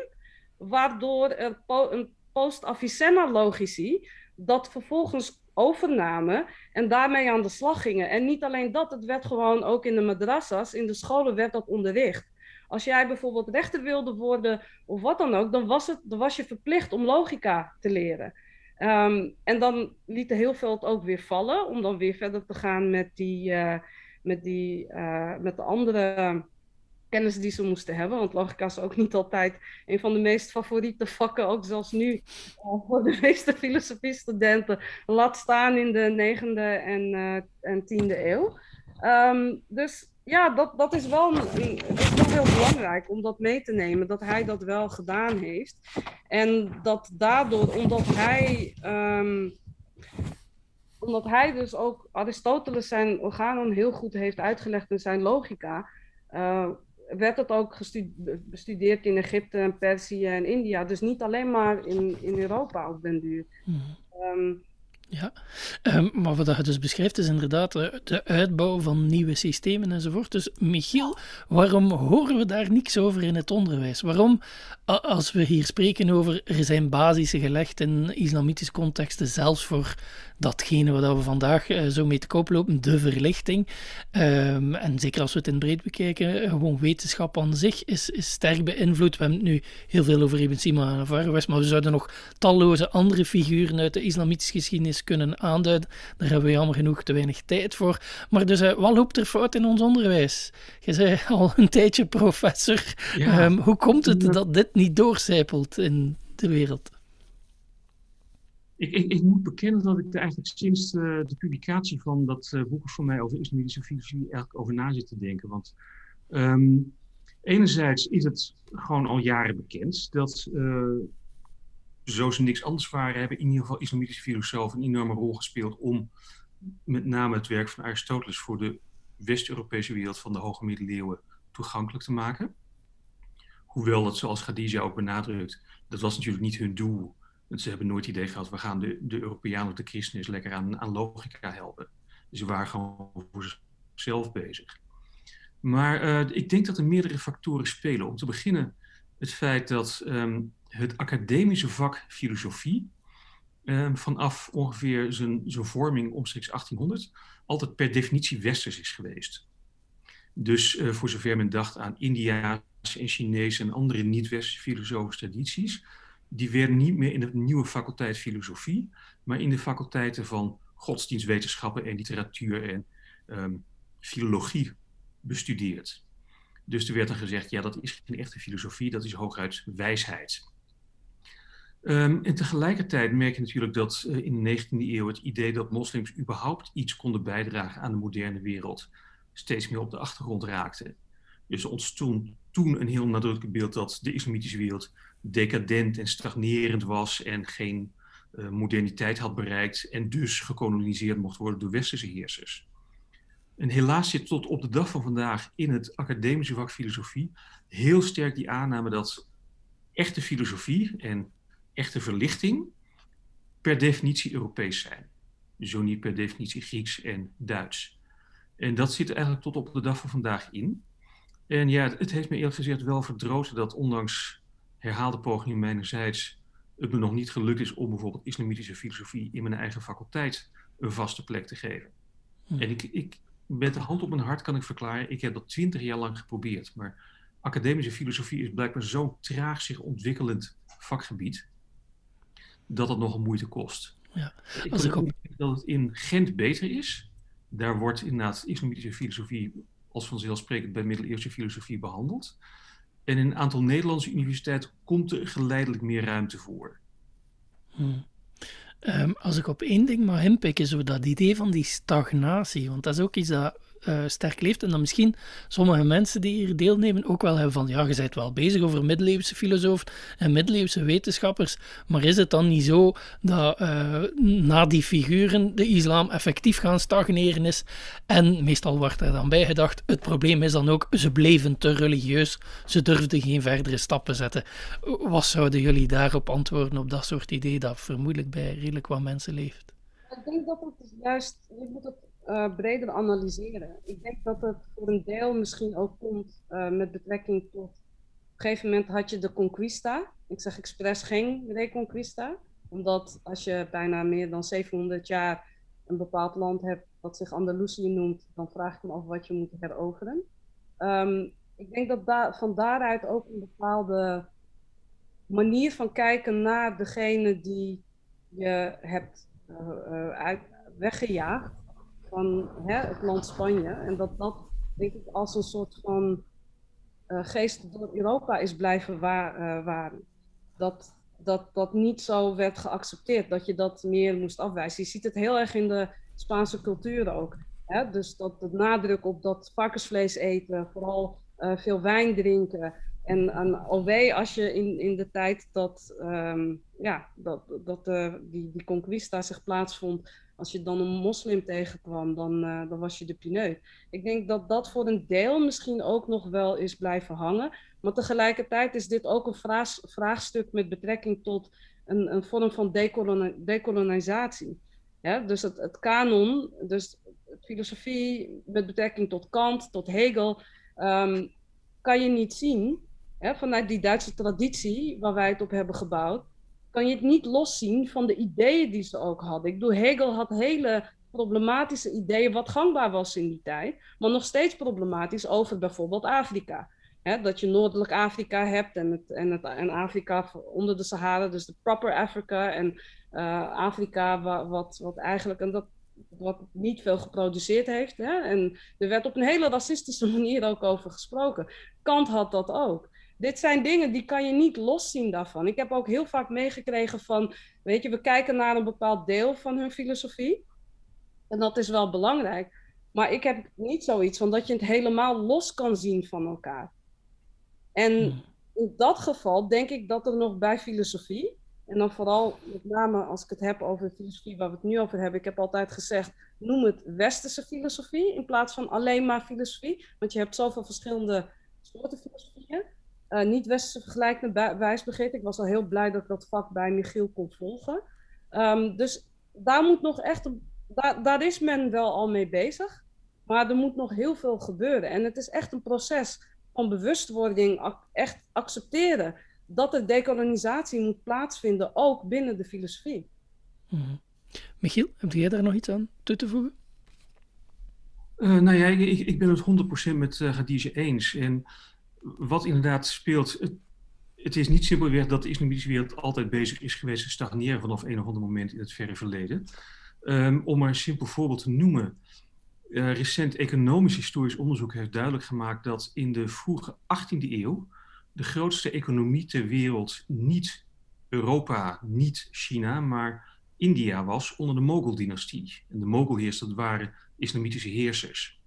waardoor een post-Avicenna logici dat vervolgens overnamen en daarmee aan de slag gingen. En niet alleen dat, het werd gewoon ook in de madrasas, in de scholen werd dat onderricht. Als jij bijvoorbeeld rechter wilde worden of wat dan ook, dan was, het, dan was je verplicht om logica te leren. Um, en dan lieten heel veel het ook weer vallen, om dan weer verder te gaan met, die, uh, met, die, uh, met de andere kennis die ze moesten hebben. Want logica is ook niet altijd een van de meest favoriete vakken, ook zelfs nu uh, voor de meeste filosofie-studenten. Laat staan in de negende en, uh, en tiende eeuw. Um, dus ja, dat, dat, is wel, dat is wel heel belangrijk om dat mee te nemen, dat hij dat wel gedaan heeft. En dat daardoor, omdat hij. Um, omdat hij dus ook Aristoteles zijn organen heel goed heeft uitgelegd in zijn logica, uh, werd het ook bestudeerd in Egypte en Perzië en India. Dus niet alleen maar in, in Europa op den duur. Mm. Um, ja, um, maar wat je dus beschrijft is inderdaad de, de, uitbouw van nieuwe systemen enzovoort. Dus Michiel, waarom horen we daar niks over in het onderwijs? Waarom, als we hier spreken over er zijn basissen gelegd in islamitische contexten, zelfs voor datgene wat we vandaag uh, zo mee te koop lopen, de verlichting. Um, en zeker als we het in breed bekijken, eh, gewoon wetenschap aan zich is, is sterk beïnvloed. We hebben het nu heel veel over Ibn Sina en maar we zouden nog talloze andere figuren uit de islamitische geschiedenis kunnen aanduiden. Daar hebben we jammer genoeg te weinig tijd voor. Maar dus, uh, wat loopt er fout in ons onderwijs? Je zei al een tijdje professor. Ja. Um, hoe komt het dat dit niet doorcijpelt in de wereld? Ik, ik, ik, moet bekennen dat ik er eigenlijk sinds uh, de publicatie van dat uh, boek van mij over islamitische filosofie eigenlijk over na zit te denken. Want um, Enerzijds is het gewoon al jaren bekend dat, uh, zo ze niks anders waren, hebben in ieder geval islamitische filosofen een enorme rol gespeeld om met name het werk van Aristoteles voor de West-Europese wereld van de hoge middeleeuwen toegankelijk te maken. Hoewel dat, zoals Khadija ook benadrukt, dat was natuurlijk niet hun doel. Want ze hebben nooit het idee gehad, we gaan de, de Europeanen of de christenen lekker aan, aan logica helpen. Ze waren gewoon voor zichzelf bezig. Maar uh, ik denk dat er meerdere factoren spelen. Om te beginnen het feit dat um, het academische vak filosofie um, vanaf ongeveer zijn, zijn vorming omstreeks 1800 altijd per definitie westers is geweest. Dus uh, voor zover men dacht aan Indiaanse en Chinese en andere niet-westerse filosofische tradities, die werden niet meer in de nieuwe faculteit filosofie, maar in de faculteiten van godsdienstwetenschappen en literatuur en um, filologie bestudeerd. Dus er werd dan gezegd, ja, dat is geen echte filosofie, dat is hooguit wijsheid. Um, en tegelijkertijd merk je natuurlijk dat uh, in de 19e eeuw het idee dat moslims überhaupt iets konden bijdragen aan de moderne wereld steeds meer op de achtergrond raakte. Dus er ontstond toen een heel nadrukkelijk beeld dat de islamitische wereld decadent en stagnerend was en geen uh, moderniteit had bereikt en dus gekoloniseerd mocht worden door westerse heersers. En helaas zit tot op de dag van vandaag in het academische vak filosofie heel sterk die aanname dat echte filosofie en echte verlichting per definitie Europees zijn. Zo niet per definitie Grieks en Duits. En dat zit eigenlijk tot op de dag van vandaag in. En ja, het heeft me eerlijk gezegd wel verdroten dat ondanks herhaalde pogingen mijnerzijds het me nog niet gelukt is om bijvoorbeeld islamitische filosofie in mijn eigen faculteit een vaste plek te geven. Hm. En ik, ik, met de hand op mijn hart kan ik verklaren, ik heb dat twintig jaar lang geprobeerd. Maar academische filosofie is blijkbaar zo'n traag zich ontwikkelend vakgebied, dat het nogal moeite kost. Ja. Ik denk op... dat het in Gent beter is. Daar wordt inderdaad islamitische filosofie als vanzelfsprekend bij middeleeuwse filosofie behandeld. En in een aantal Nederlandse universiteiten komt er geleidelijk meer ruimte voor. Hmm. Um, als ik op één ding mag inpikken, zo dat idee van die stagnatie. Want dat is ook iets dat uh, sterk leeft. En dan misschien sommige mensen die hier deelnemen ook wel hebben van, ja, je bent wel bezig over middeleeuwse filosofen en middeleeuwse wetenschappers, maar is het dan niet zo dat uh, na die figuren de islam effectief gaan stagneren is? En meestal wordt er dan bij gedacht, het probleem is dan ook, ze bleven te religieus, ze durfden geen verdere stappen zetten. Wat zouden jullie daarop antwoorden, op dat soort idee dat vermoedelijk bij redelijk wat mensen leeft? Ik denk dat het juist, je moet het uh, breder analyseren. Ik denk dat het voor een deel misschien ook komt uh, met betrekking tot. Op een gegeven moment had je de Conquista. Ik zeg expres geen Reconquista. Omdat als je bijna meer dan 700 jaar een bepaald land hebt dat zich Andalusië noemt, dan vraag ik me af wat je moet heroveren. Um, ik denk dat da van daaruit ook een bepaalde manier van kijken naar degene die je hebt uh, uit, weggejaagd van hè, het land Spanje. En dat dat, denk ik, als een soort van uh, geest door Europa is blijven waar, waren. Dat, dat dat niet zo werd geaccepteerd, dat je dat meer moest afwijzen. Je ziet het heel erg in de Spaanse cultuur ook. Hè? Dus dat de nadruk op dat varkensvlees eten, vooral uh, veel wijn drinken. En, en alweer als je in, in de tijd dat, um, ja, dat, dat die, die conquista zich plaatsvond, als je dan een moslim tegenkwam, dan, uh, dan was je de pineut. Ik denk dat dat voor een deel misschien ook nog wel is blijven hangen. Maar tegelijkertijd is dit ook een vraag, vraagstuk met betrekking tot een, een vorm van decolonisatie. Ja, dus het, het kanon, dus filosofie met betrekking tot Kant, tot Hegel, um, kan je niet zien hè, vanuit die Duitse traditie waar wij het op hebben gebouwd kan je het niet loszien van de ideeën die ze ook hadden. Ik bedoel, Hegel had hele problematische ideeën wat gangbaar was in die tijd, maar nog steeds problematisch over bijvoorbeeld Afrika. dat je Noordelijk Afrika hebt en, het, en, het, en Afrika onder de Sahara, dus de proper Africa en uh, Afrika wat, wat eigenlijk en dat, wat niet veel geproduceerd heeft. Hè? En er werd op een hele racistische manier ook over gesproken. Kant had dat ook dit zijn dingen die kan je niet loszien daarvan. Ik heb ook heel vaak meegekregen van, weet je, we kijken naar een bepaald deel van hun filosofie. En dat is wel belangrijk. Maar ik heb niet zoiets van dat je het helemaal los kan zien van elkaar. En hmm. in dat geval denk ik dat er nog bij filosofie, en dan vooral met name als ik het heb over filosofie waar we het nu over hebben, ik heb altijd gezegd, noem het westerse filosofie in plaats van alleen maar filosofie, want je hebt zoveel verschillende soorten filosofieën. Uh, niet westerse vergelijkende wijsbegrip. Ik was al heel blij dat ik dat vak bij Michiel kon volgen. Um, dus daar moet nog echt, daar, daar is men wel al mee bezig. Maar er moet nog heel veel gebeuren. En het is echt een proces van bewustwording, echt accepteren dat er decolonisatie moet plaatsvinden, ook binnen de filosofie. Mm Michiel, heb jij daar nog iets aan toe te voegen? Uh, nou ja, ik, ik, ben het 100% met uh, Khadija eens. En wat inderdaad speelt, het, het is niet simpelweg dat de islamitische wereld altijd bezig is geweest te stagneren vanaf een of ander moment in het verre verleden. Um, om maar een simpel voorbeeld te noemen. Uh, recent economisch historisch onderzoek heeft duidelijk gemaakt dat in de vroege 18e eeuw de grootste economie ter wereld niet Europa, niet China, maar India was onder de Mogul-dynastie. En de Mogulheers, dat waren islamitische heersers.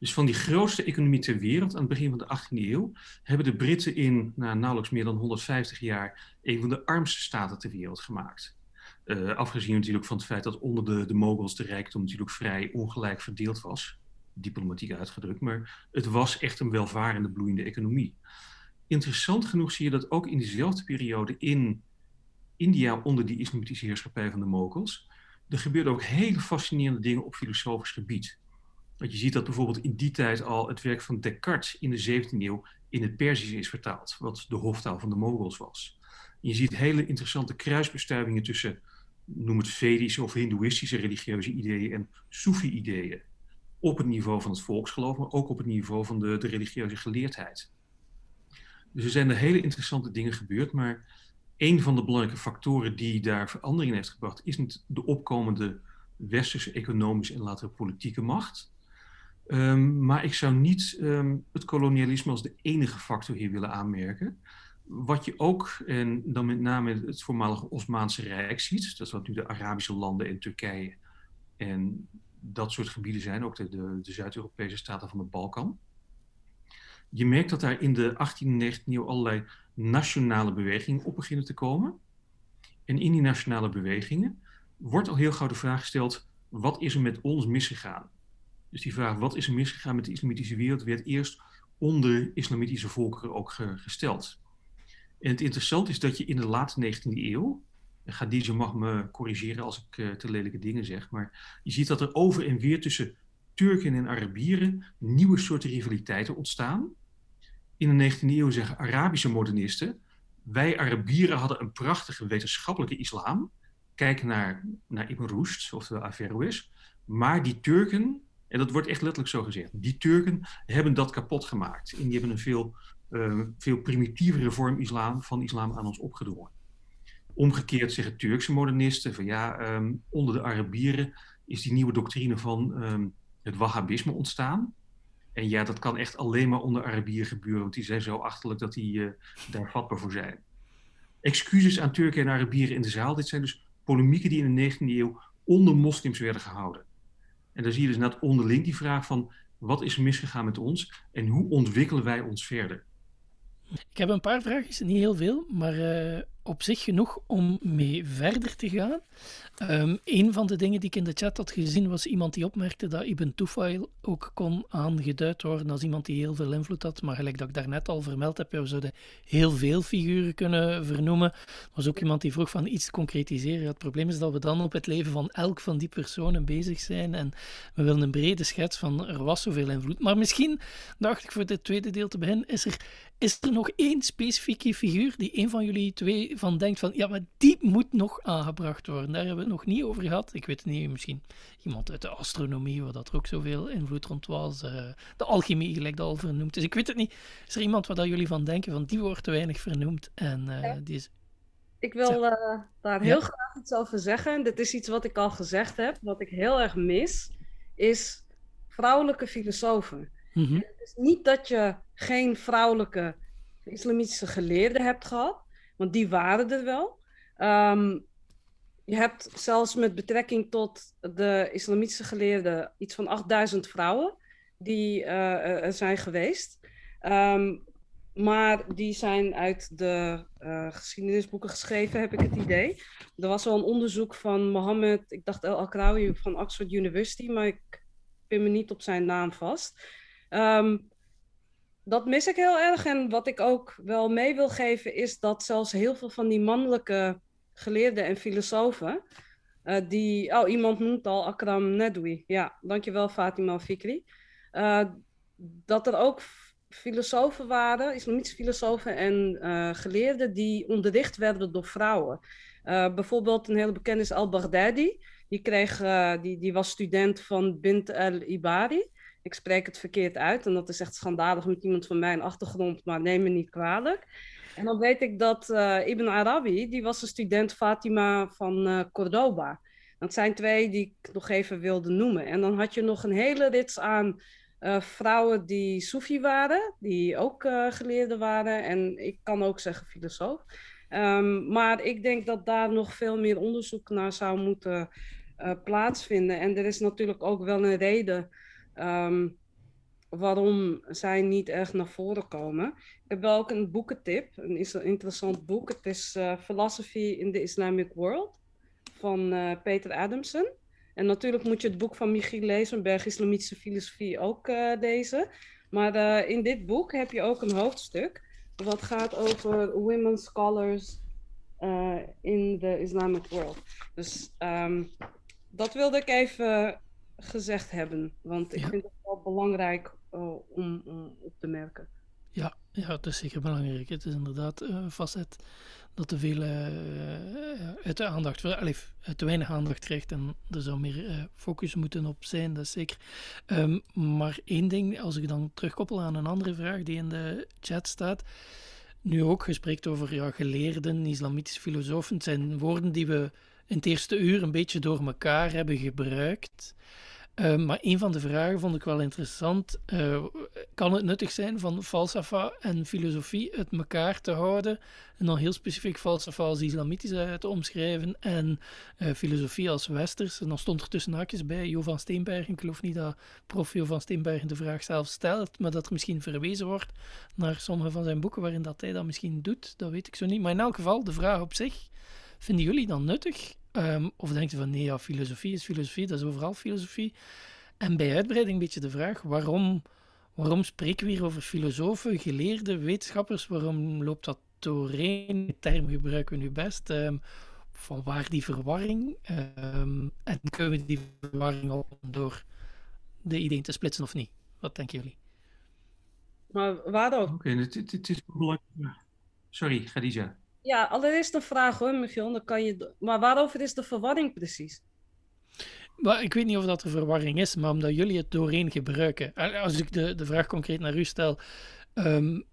Dus van die grootste economie ter wereld aan het begin van de 18e eeuw hebben de Britten in nou, nauwelijks meer dan 150 jaar een van de armste staten ter wereld gemaakt. Uh, afgezien natuurlijk van het feit dat onder de, de de rijkdom natuurlijk vrij ongelijk verdeeld was. Diplomatiek uitgedrukt, maar het was echt een welvarende, bloeiende economie. Interessant genoeg zie je dat ook in diezelfde periode in India onder die islamitische heerschappij van de moguls, er gebeurden ook hele fascinerende dingen op filosofisch gebied. Want je ziet dat bijvoorbeeld in die tijd al het werk van Descartes in de 17e eeuw in het Perzisch is vertaald, wat de hoftaal van de moguls was. je ziet hele interessante kruisbestuivingen tussen noem het Vedische of Hindoeïstische religieuze ideeën en Soefi-ideeën. Op het niveau van het volksgeloof, maar ook op het niveau van de, de religieuze geleerdheid. Dus er zijn er hele interessante dingen gebeurd, maar een van de belangrijke factoren die daar verandering heeft gebracht, is niet de opkomende westerse economische en later politieke macht. Um, maar ik zou niet um, het kolonialisme als de enige factor hier willen aanmerken. Wat je ook, en dan met name het voormalige Osmaanse Rijk ziet, dat is wat nu de Arabische landen en Turkije en dat soort gebieden zijn, ook de, de, de Zuid-Europese staten van de Balkan. Je merkt dat daar in de 18e en 19e eeuw allerlei nationale bewegingen op beginnen te komen. En in die nationale bewegingen wordt al heel gauw de vraag gesteld: wat is er met ons misgegaan? Dus die vraag: wat is er misgegaan met de islamitische wereld? werd eerst onder islamitische volkeren ook gesteld. En het interessante is dat je in de late 19e eeuw, Khadija mag me corrigeren als ik uh, te lelijke dingen zeg, maar je ziet dat er over en weer tussen Turken en Arabieren nieuwe soorten rivaliteiten ontstaan. In de 19e eeuw zeggen Arabische modernisten, wij Arabieren hadden een prachtige wetenschappelijke islam. Kijk naar, naar Ibn Rushd, oftewel Averroes. Maar die Turken, en dat wordt echt letterlijk zo gezegd, die Turken hebben dat kapot gemaakt. En die hebben een veel uh, veel primitievere vorm islam, van islam aan ons opgedrongen. Omgekeerd zeggen Turkse modernisten van ja, um, onder de Arabieren is die nieuwe doctrine van um, het Wahhabisme ontstaan. En ja, dat kan echt alleen maar onder Arabieren gebeuren, want die zijn zo achterlijk dat die uh, daar vatbaar voor zijn. Excuses aan Turken en Arabieren in de zaal. Dit zijn dus polemieken die in de 19e eeuw onder moslims werden gehouden. En dan zie je dus net onderling die vraag van wat is misgegaan met ons en hoe ontwikkelen wij ons verder? Ik heb een paar vragen, niet heel veel, maar uh, op zich genoeg om mee verder te gaan. Um, een van de dingen die ik in de chat had gezien was iemand die opmerkte dat Ibn Tufail ook kon aangeduid worden als iemand die heel veel invloed had. Maar gelijk dat ik daarnet al vermeld heb, we zouden heel veel figuren kunnen vernoemen. Er was ook iemand die vroeg van iets te concretiseren. het probleem is dat we dan op het leven van elk van die personen bezig zijn en we willen een brede schets van er was zoveel invloed. Maar misschien, dacht ik voor dit tweede deel te beginnen, is er, is er nog één specifieke figuur die een van jullie twee van denkt van ja, maar die moet nog aangebracht worden. Daar hebben we het nog niet over gehad. Ik weet het niet, misschien iemand uit de astronomie, waar dat er ook zoveel invloed rond was. Uh, de alchemie, gelijk dat al vernoemd is. Ik weet het niet. Is er iemand waar jullie van denken van die wordt te weinig vernoemd en uh, die is... Ik wil uh, daar heel ja. graag iets over zeggen. Dit is iets wat ik al gezegd heb. Wat ik heel erg mis, is vrouwelijke filosofen. -hmm. Het is niet dat je geen vrouwelijke islamitische geleerden hebt gehad, want die waren er wel. Um, je hebt zelfs met betrekking tot de islamitische geleerden iets van 8000 vrouwen die uh, er zijn geweest. Um, maar die zijn uit de uh, geschiedenisboeken geschreven, heb ik het idee. Er was al een onderzoek van Mohammed, ik dacht El Akrawi van Oxford University, maar ik pin me niet op zijn naam vast. Um, dat mis ik heel erg. En wat ik ook wel mee wil geven, is dat zelfs heel veel van die mannelijke geleerden en filosofen, uh, die, oh, iemand noemt al Akram Nedwi. Ja, dankjewel Fatima Fikri. Uh, dat er ook filosofen waren, islamitische filosofen en uh, geleerden, die onderricht werden door vrouwen. bijvoorbeeld een hele bekende is al-Baghdadi. Die, kreeg, die, die was student van Bint el-Ibari. Ik spreek het verkeerd uit en dat is echt schandalig met iemand van mijn achtergrond, maar neem me niet kwalijk. En dan weet ik dat uh, Ibn Arabi, die was een student Fatima van uh, Cordoba. Dat zijn twee die ik nog even wilde noemen. En dan had je nog een hele rits aan uh, vrouwen die Soefi waren, die ook geleerden waren. En ik kan ook zeggen filosoof. Um, maar ik denk dat daar nog veel meer onderzoek naar zou moeten plaatsvinden. En er is natuurlijk ook wel een reden um, waarom zij niet echt naar voren komen. Ik heb wel ook een boekentip, een interessant boek. Het is uh, Philosophy in the Islamic World van uh, Peter Adamson. En natuurlijk moet je het boek van Michiel Lezenberg, Islamitische Filosofie, ook uh, lezen. Maar in dit boek heb je ook een hoofdstuk wat gaat over women scholars in the Islamic world. Dus um, dat wilde ik even gezegd hebben. Want ik vind het wel belangrijk uh, om, om, op te merken. Ja, ja, het is zeker belangrijk. Het is inderdaad een facet dat te veel uh, uit de aandacht, allez, te weinig aandacht krijgt en er zou meer focus moeten op zijn, dat is zeker. Um, maar één ding, als ik dan terugkoppel aan een andere vraag die in de chat staat, nu ook gesprek over ja, geleerden, islamitische filosofen, het zijn woorden die we in het eerste uur een beetje door elkaar hebben gebruikt. Uh, maar een van de vragen vond ik wel interessant. Uh, kan het nuttig zijn van falsafa en filosofie uit elkaar te houden? En dan heel specifiek falsafa als islamitisch te omschrijven en filosofie als westers. En dan stond er tussen haakjes bij Jo van Steenbergen. Ik geloof niet dat prof Jo van Steenbergen de vraag zelf stelt, maar dat er misschien verwezen wordt naar sommige van zijn boeken waarin dat hij dat misschien doet. Dat weet ik zo niet. Maar in elk geval, de vraag op zich. Vinden jullie dan nuttig Um, of denkt u van nee, ja, filosofie is filosofie, dat is overal filosofie. En bij uitbreiding een beetje de vraag, waarom, waarom spreken we hier over filosofen, geleerden, wetenschappers? Waarom loopt dat doorheen? De term gebruiken we nu best. Um, van waar die verwarring? Um, en kunnen we die verwarring op door de ideeën te splitsen of niet? Wat denken jullie? Maar waarom? Oké, okay, het, het, is belangrijk. Sorry, Khadija. Ja, allereerst een vraag hoor, Michiel. Dan kan je... Maar waarover is de verwarring precies? Maar ik weet niet of dat er verwarring is, maar omdat jullie het doorheen gebruiken. Als ik de, de vraag concreet naar u stel. Um,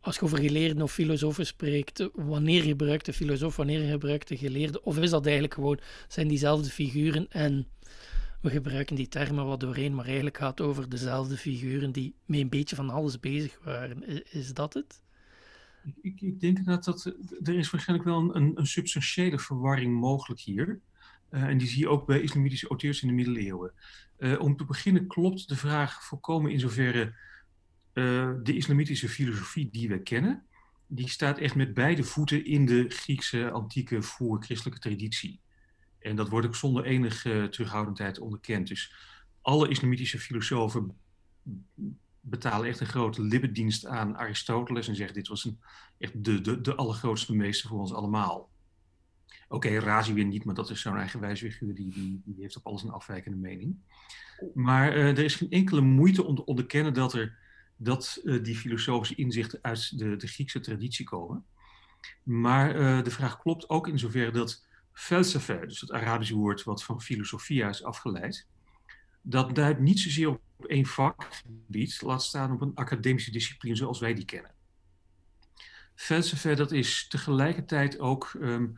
als je over geleerden of filosofen spreekt, wanneer gebruikt de filosoof, wanneer gebruikt de geleerde? Of is dat eigenlijk gewoon, zijn diezelfde figuren en we gebruiken die termen wat doorheen, maar eigenlijk gaat het over dezelfde figuren die met een beetje van alles bezig waren. Is dat het? Ik, ik denk dat, er is waarschijnlijk wel een, een substantiële verwarring mogelijk hier. Uh, en die zie je ook bij islamitische auteurs in de middeleeuwen. Uh, om te beginnen klopt de vraag volkomen in zoverre uh, de islamitische filosofie die we kennen, die staat echt met beide voeten in de Griekse antieke voor-christelijke traditie. En dat wordt ook zonder enige terughoudendheid onderkend. Dus alle islamitische filosofen betalen echt een grote lippedienst aan Aristoteles en zeggen dit was een, echt de, de, de allergrootste meester voor ons allemaal. Oké, okay, Razi weer niet, maar dat is zo'n eigenwijs figuur, die, die, heeft op alles een afwijkende mening. Maar uh, er is geen enkele moeite om te onderkennen dat, er, dat uh, die filosofische inzichten uit de, de Griekse traditie komen. Maar uh, de vraag klopt ook in zoverre dat felsefe, dus het Arabische woord wat van filosofia is afgeleid, dat duidt niet zozeer op één vakgebied, laat staan op een academische discipline zoals wij die kennen. Felsefe, dat is tegelijkertijd ook um,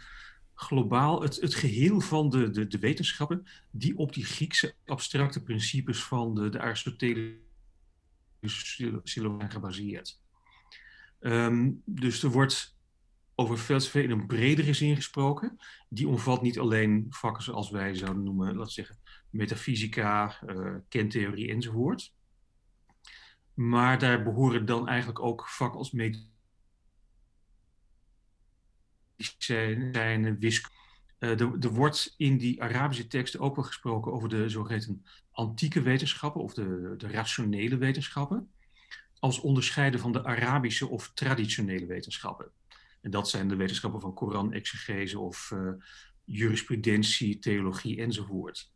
globaal het, het geheel van de, de, de, wetenschappen die op die Griekse abstracte principes van de, de Aristotelische zijn gebaseerd. Um, dus er wordt over Felsefe in een bredere zin gesproken. Die omvat niet alleen vakken zoals wij zouden noemen, laten zeggen, metafysica, uh, kentheorie enzovoort. Maar daar behoren dan eigenlijk ook vakken als medicijn, wiskunde. Uh, er, wordt in die Arabische teksten ook wel gesproken over de zogeheten antieke wetenschappen of de, de rationele wetenschappen, als onderscheiden van de Arabische of traditionele wetenschappen. En dat zijn de wetenschappen van Koran-exegese of uh, jurisprudentie, theologie enzovoort.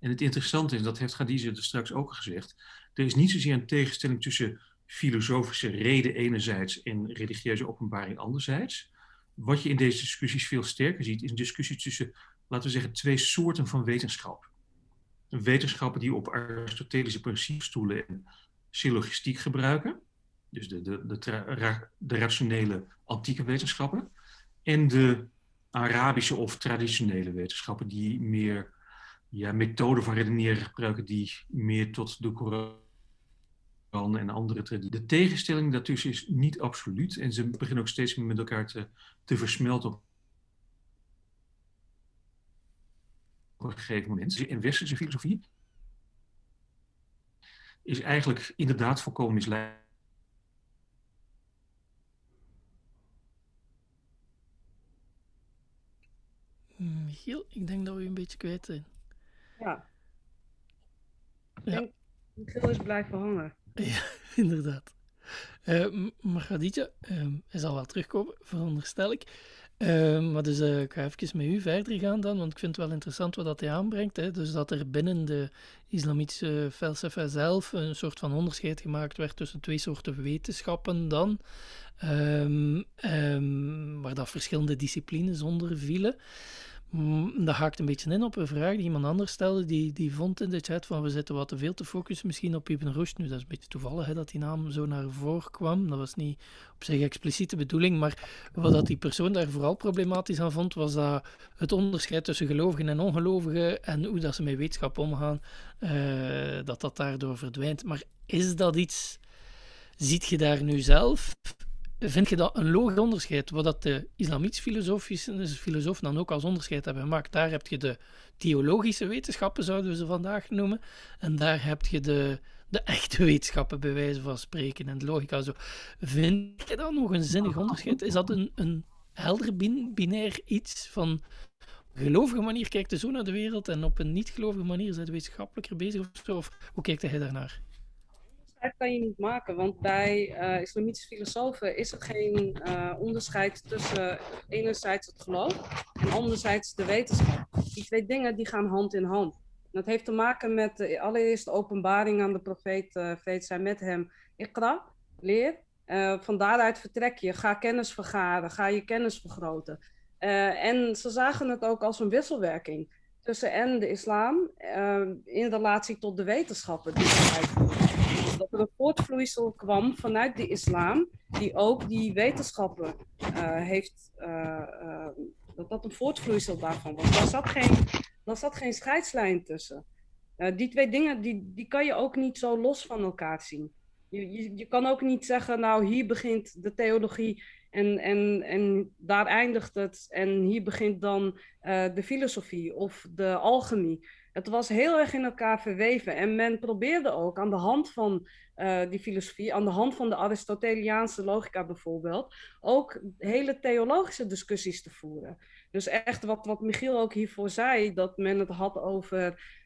En het interessante is, dat heeft Khadija er straks ook gezegd, er is niet zozeer een tegenstelling tussen filosofische reden enerzijds en religieuze openbaring anderzijds. Wat je in deze discussies veel sterker ziet, is een discussie tussen, laten we zeggen, twee soorten van wetenschap. Een wetenschap die op Aristotelische principes stoelen en syllogistiek gebruiken, dus de, de, de, de rationele antieke wetenschappen, en de Arabische of traditionele wetenschappen die meer ja, methoden van redeneren gebruiken die meer tot de Koran en andere tradities. De tegenstelling daartussen is niet absoluut en ze beginnen ook steeds meer met elkaar te, te versmelten op een gegeven moment. In westerse filosofie is eigenlijk inderdaad volkomen misleidend. Michiel, ik denk dat we een beetje kwijt zijn. Ja. Ja. Michiel is blijven hangen. Ja, inderdaad. Uh, maar Khadija uh, hij zal wel terugkomen, veronderstel ik. Uh, maar dus uh, ik ga even met u verder gaan dan, want ik vind het wel interessant wat dat hij aanbrengt. Hè. Dus dat er binnen de islamitische felsefa zelf een soort van onderscheid gemaakt werd tussen twee soorten wetenschappen dan. Um, um, waar dat verschillende disciplines onder vielen. Mm, dat haakt een beetje in op een vraag die iemand anders stelde. Die, die vond in de chat van we zitten wat te veel te focussen misschien op Ibn Rushd. Nu, dat is een beetje toevallig hè, dat die naam zo naar voren kwam. Dat was niet op zich expliciete bedoeling. Maar wat dat die persoon daar vooral problematisch aan vond, was dat het onderscheid tussen gelovigen en ongelovigen en hoe dat ze met wetenschap omgaan, uh, dat dat daardoor verdwijnt. Maar is dat iets... Ziet je daar nu zelf vind je dat een logisch onderscheid, wat dat de islamietisch-filosofische filosofen dan ook als onderscheid hebben gemaakt. Daar heb je de theologische wetenschappen, zouden we ze vandaag noemen, en daar heb je de, de echte wetenschappen, bij wijze van spreken, en de logica. Zo. Vind je dat nog een zinnig onderscheid? Is dat een, een helder binair iets van gelovige manier kijkt je zo naar de wereld en op een niet-gelovige manier zijn wetenschappelijker bezig of zo? Of hoe kijkt hij daarnaar? Kan je niet maken, want bij uh, islamitische filosofen is er geen uh, onderscheid tussen enerzijds het geloof en anderzijds de wetenschap. Die twee dingen die gaan hand in hand. dat heeft te maken met de allereerste openbaring aan de profeet, uh, vrede zijn met hem, Iqra, leer. van daaruit vertrek je, ga kennis vergaren, ga je kennis vergroten. en ze zagen het ook als een wisselwerking tussen en de islam in relatie tot de wetenschappen die dat er een voortvloeisel kwam vanuit de islam, die ook die wetenschappen uh, heeft, uh, dat dat een voortvloeisel daarvan was. Daar zat geen, daar zat geen scheidslijn tussen. die twee dingen, die, die kan je ook niet zo los van elkaar zien. Je, je, je kan ook niet zeggen, nou hier begint de theologie en, en, en daar eindigt het en hier begint dan de filosofie of de alchemie. Het was heel erg in elkaar verweven. En men probeerde ook aan de hand van uh, die filosofie, aan de hand van de Aristoteliaanse logica bijvoorbeeld, ook hele theologische discussies te voeren. Dus echt wat, wat Michiel ook hiervoor zei, dat men het had over,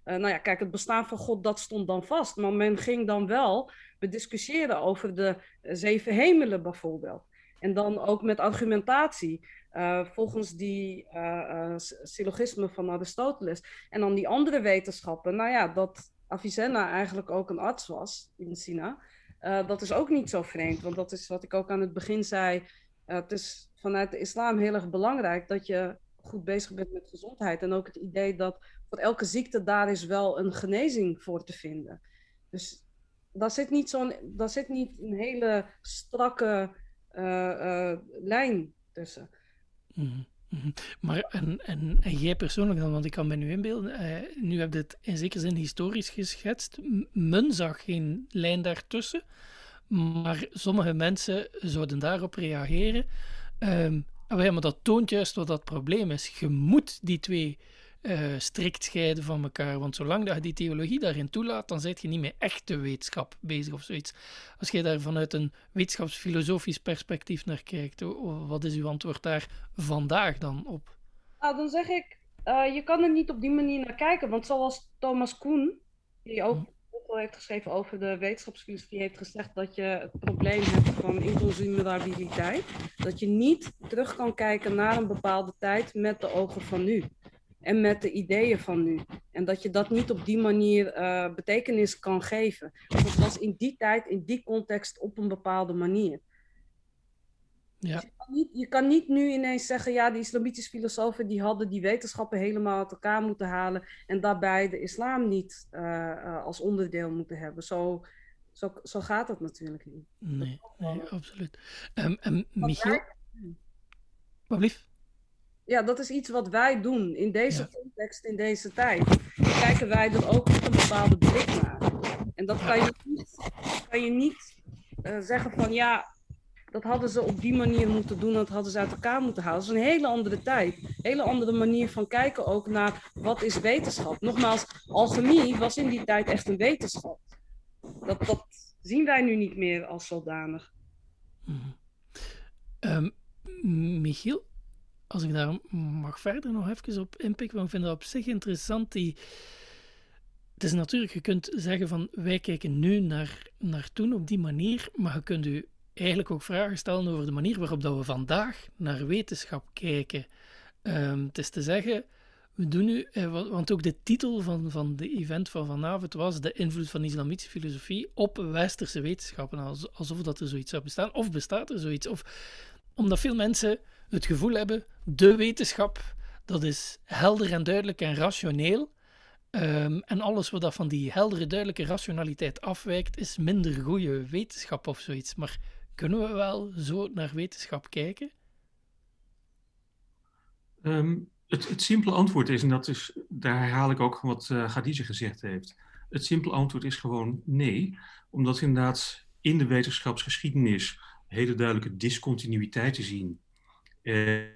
uh, nou ja, kijk, het bestaan van God, dat stond dan vast. Maar men ging dan wel bediscussiëren over de zeven hemelen bijvoorbeeld. En dan ook met argumentatie. Uh, volgens die uh, syllogismen van Aristoteles. En dan die andere wetenschappen. Nou ja, dat Avicenna eigenlijk ook een arts was in China. dat is ook niet zo vreemd. Want dat is wat ik ook aan het begin zei. het is vanuit de islam heel erg belangrijk dat je goed bezig bent met gezondheid. En ook het idee dat voor elke ziekte daar is wel een genezing voor te vinden. Dus daar zit niet, zo'n, daar zit niet een hele strakke lijn tussen. Mhm, mhm. Maar en, en, en, jij persoonlijk dan, want ik kan me nu inbeelden, uh, nu heb je het in zekere zin historisch geschetst. Men zag geen lijn daartussen, maar sommige mensen zouden daarop reageren. Um, maar dat toont juist wat dat probleem is. Je moet die twee uh, strikt scheiden van elkaar. Want zolang dat je die theologie daarin toelaat, dan zit je niet meer echt de wetenschap bezig of zoiets. Als je daar vanuit een wetenschapsfilosofisch perspectief naar kijkt, wat is uw antwoord daar vandaag dan op? Nou, dan zeg ik, uh, je kan er niet op die manier naar kijken. Want zoals Thomas Koen, die ook al heeft geschreven over de wetenschapsfilosofie, heeft gezegd dat je het probleem hebt van inconsumabiliteit. Dat je niet terug kan kijken naar een bepaalde tijd met de ogen van nu. En met de ideeën van nu. En dat je dat niet op die manier uh, betekenis kan geven. Want het was in die tijd, in die context, op een bepaalde manier. Ja. Dus je, kan niet, je, kan niet, nu ineens zeggen, ja, die islamitische filosofen die hadden die wetenschappen helemaal uit elkaar moeten halen en daarbij de islam niet uh, als onderdeel moeten hebben. Zo, zo, zo gaat dat natuurlijk niet. Nee, nee absoluut. Um, um, Michiel? Wat? Ja, dat is iets wat wij doen in deze context, in deze tijd. Kijken wij er ook met een bepaalde blik naar. En dat kan je niet, kan je niet uh, zeggen van ja, dat hadden ze op die manier moeten doen, dat hadden ze uit elkaar moeten halen. Dat is een hele andere tijd. Een hele andere manier van kijken ook naar wat is wetenschap. Nogmaals, alchemie was in die tijd echt een wetenschap. Dat, dat zien wij nu niet meer als zodanig. Um, Michiel, als ik daar mag verder nog even op inpikken, want ik vind dat op zich interessant. Die... Het is natuurlijk, je kunt zeggen van wij kijken nu naar, naar toen op die manier, maar je kunt u eigenlijk ook vragen stellen over de manier waarop dat we vandaag naar wetenschap kijken. Um, het is te zeggen, we doen nu, eh, want ook de titel van, van de event van vanavond was de invloed van islamitische filosofie op westerse wetenschappen, alsof dat er zoiets zou bestaan. Of bestaat er zoiets? Of omdat veel mensen het gevoel hebben, de wetenschap, dat is helder en duidelijk en rationeel. Um, en alles wat dat van die heldere, duidelijke rationaliteit afwijkt, is minder goede wetenschap of zoiets. Maar kunnen we wel zo naar wetenschap kijken? Um, het, het, simpele antwoord is, en dat is, daar herhaal ik ook wat uh, gezegd heeft. Het simpele antwoord is gewoon nee, omdat inderdaad in de wetenschapsgeschiedenis hele duidelijke discontinuïteiten zien. Uh,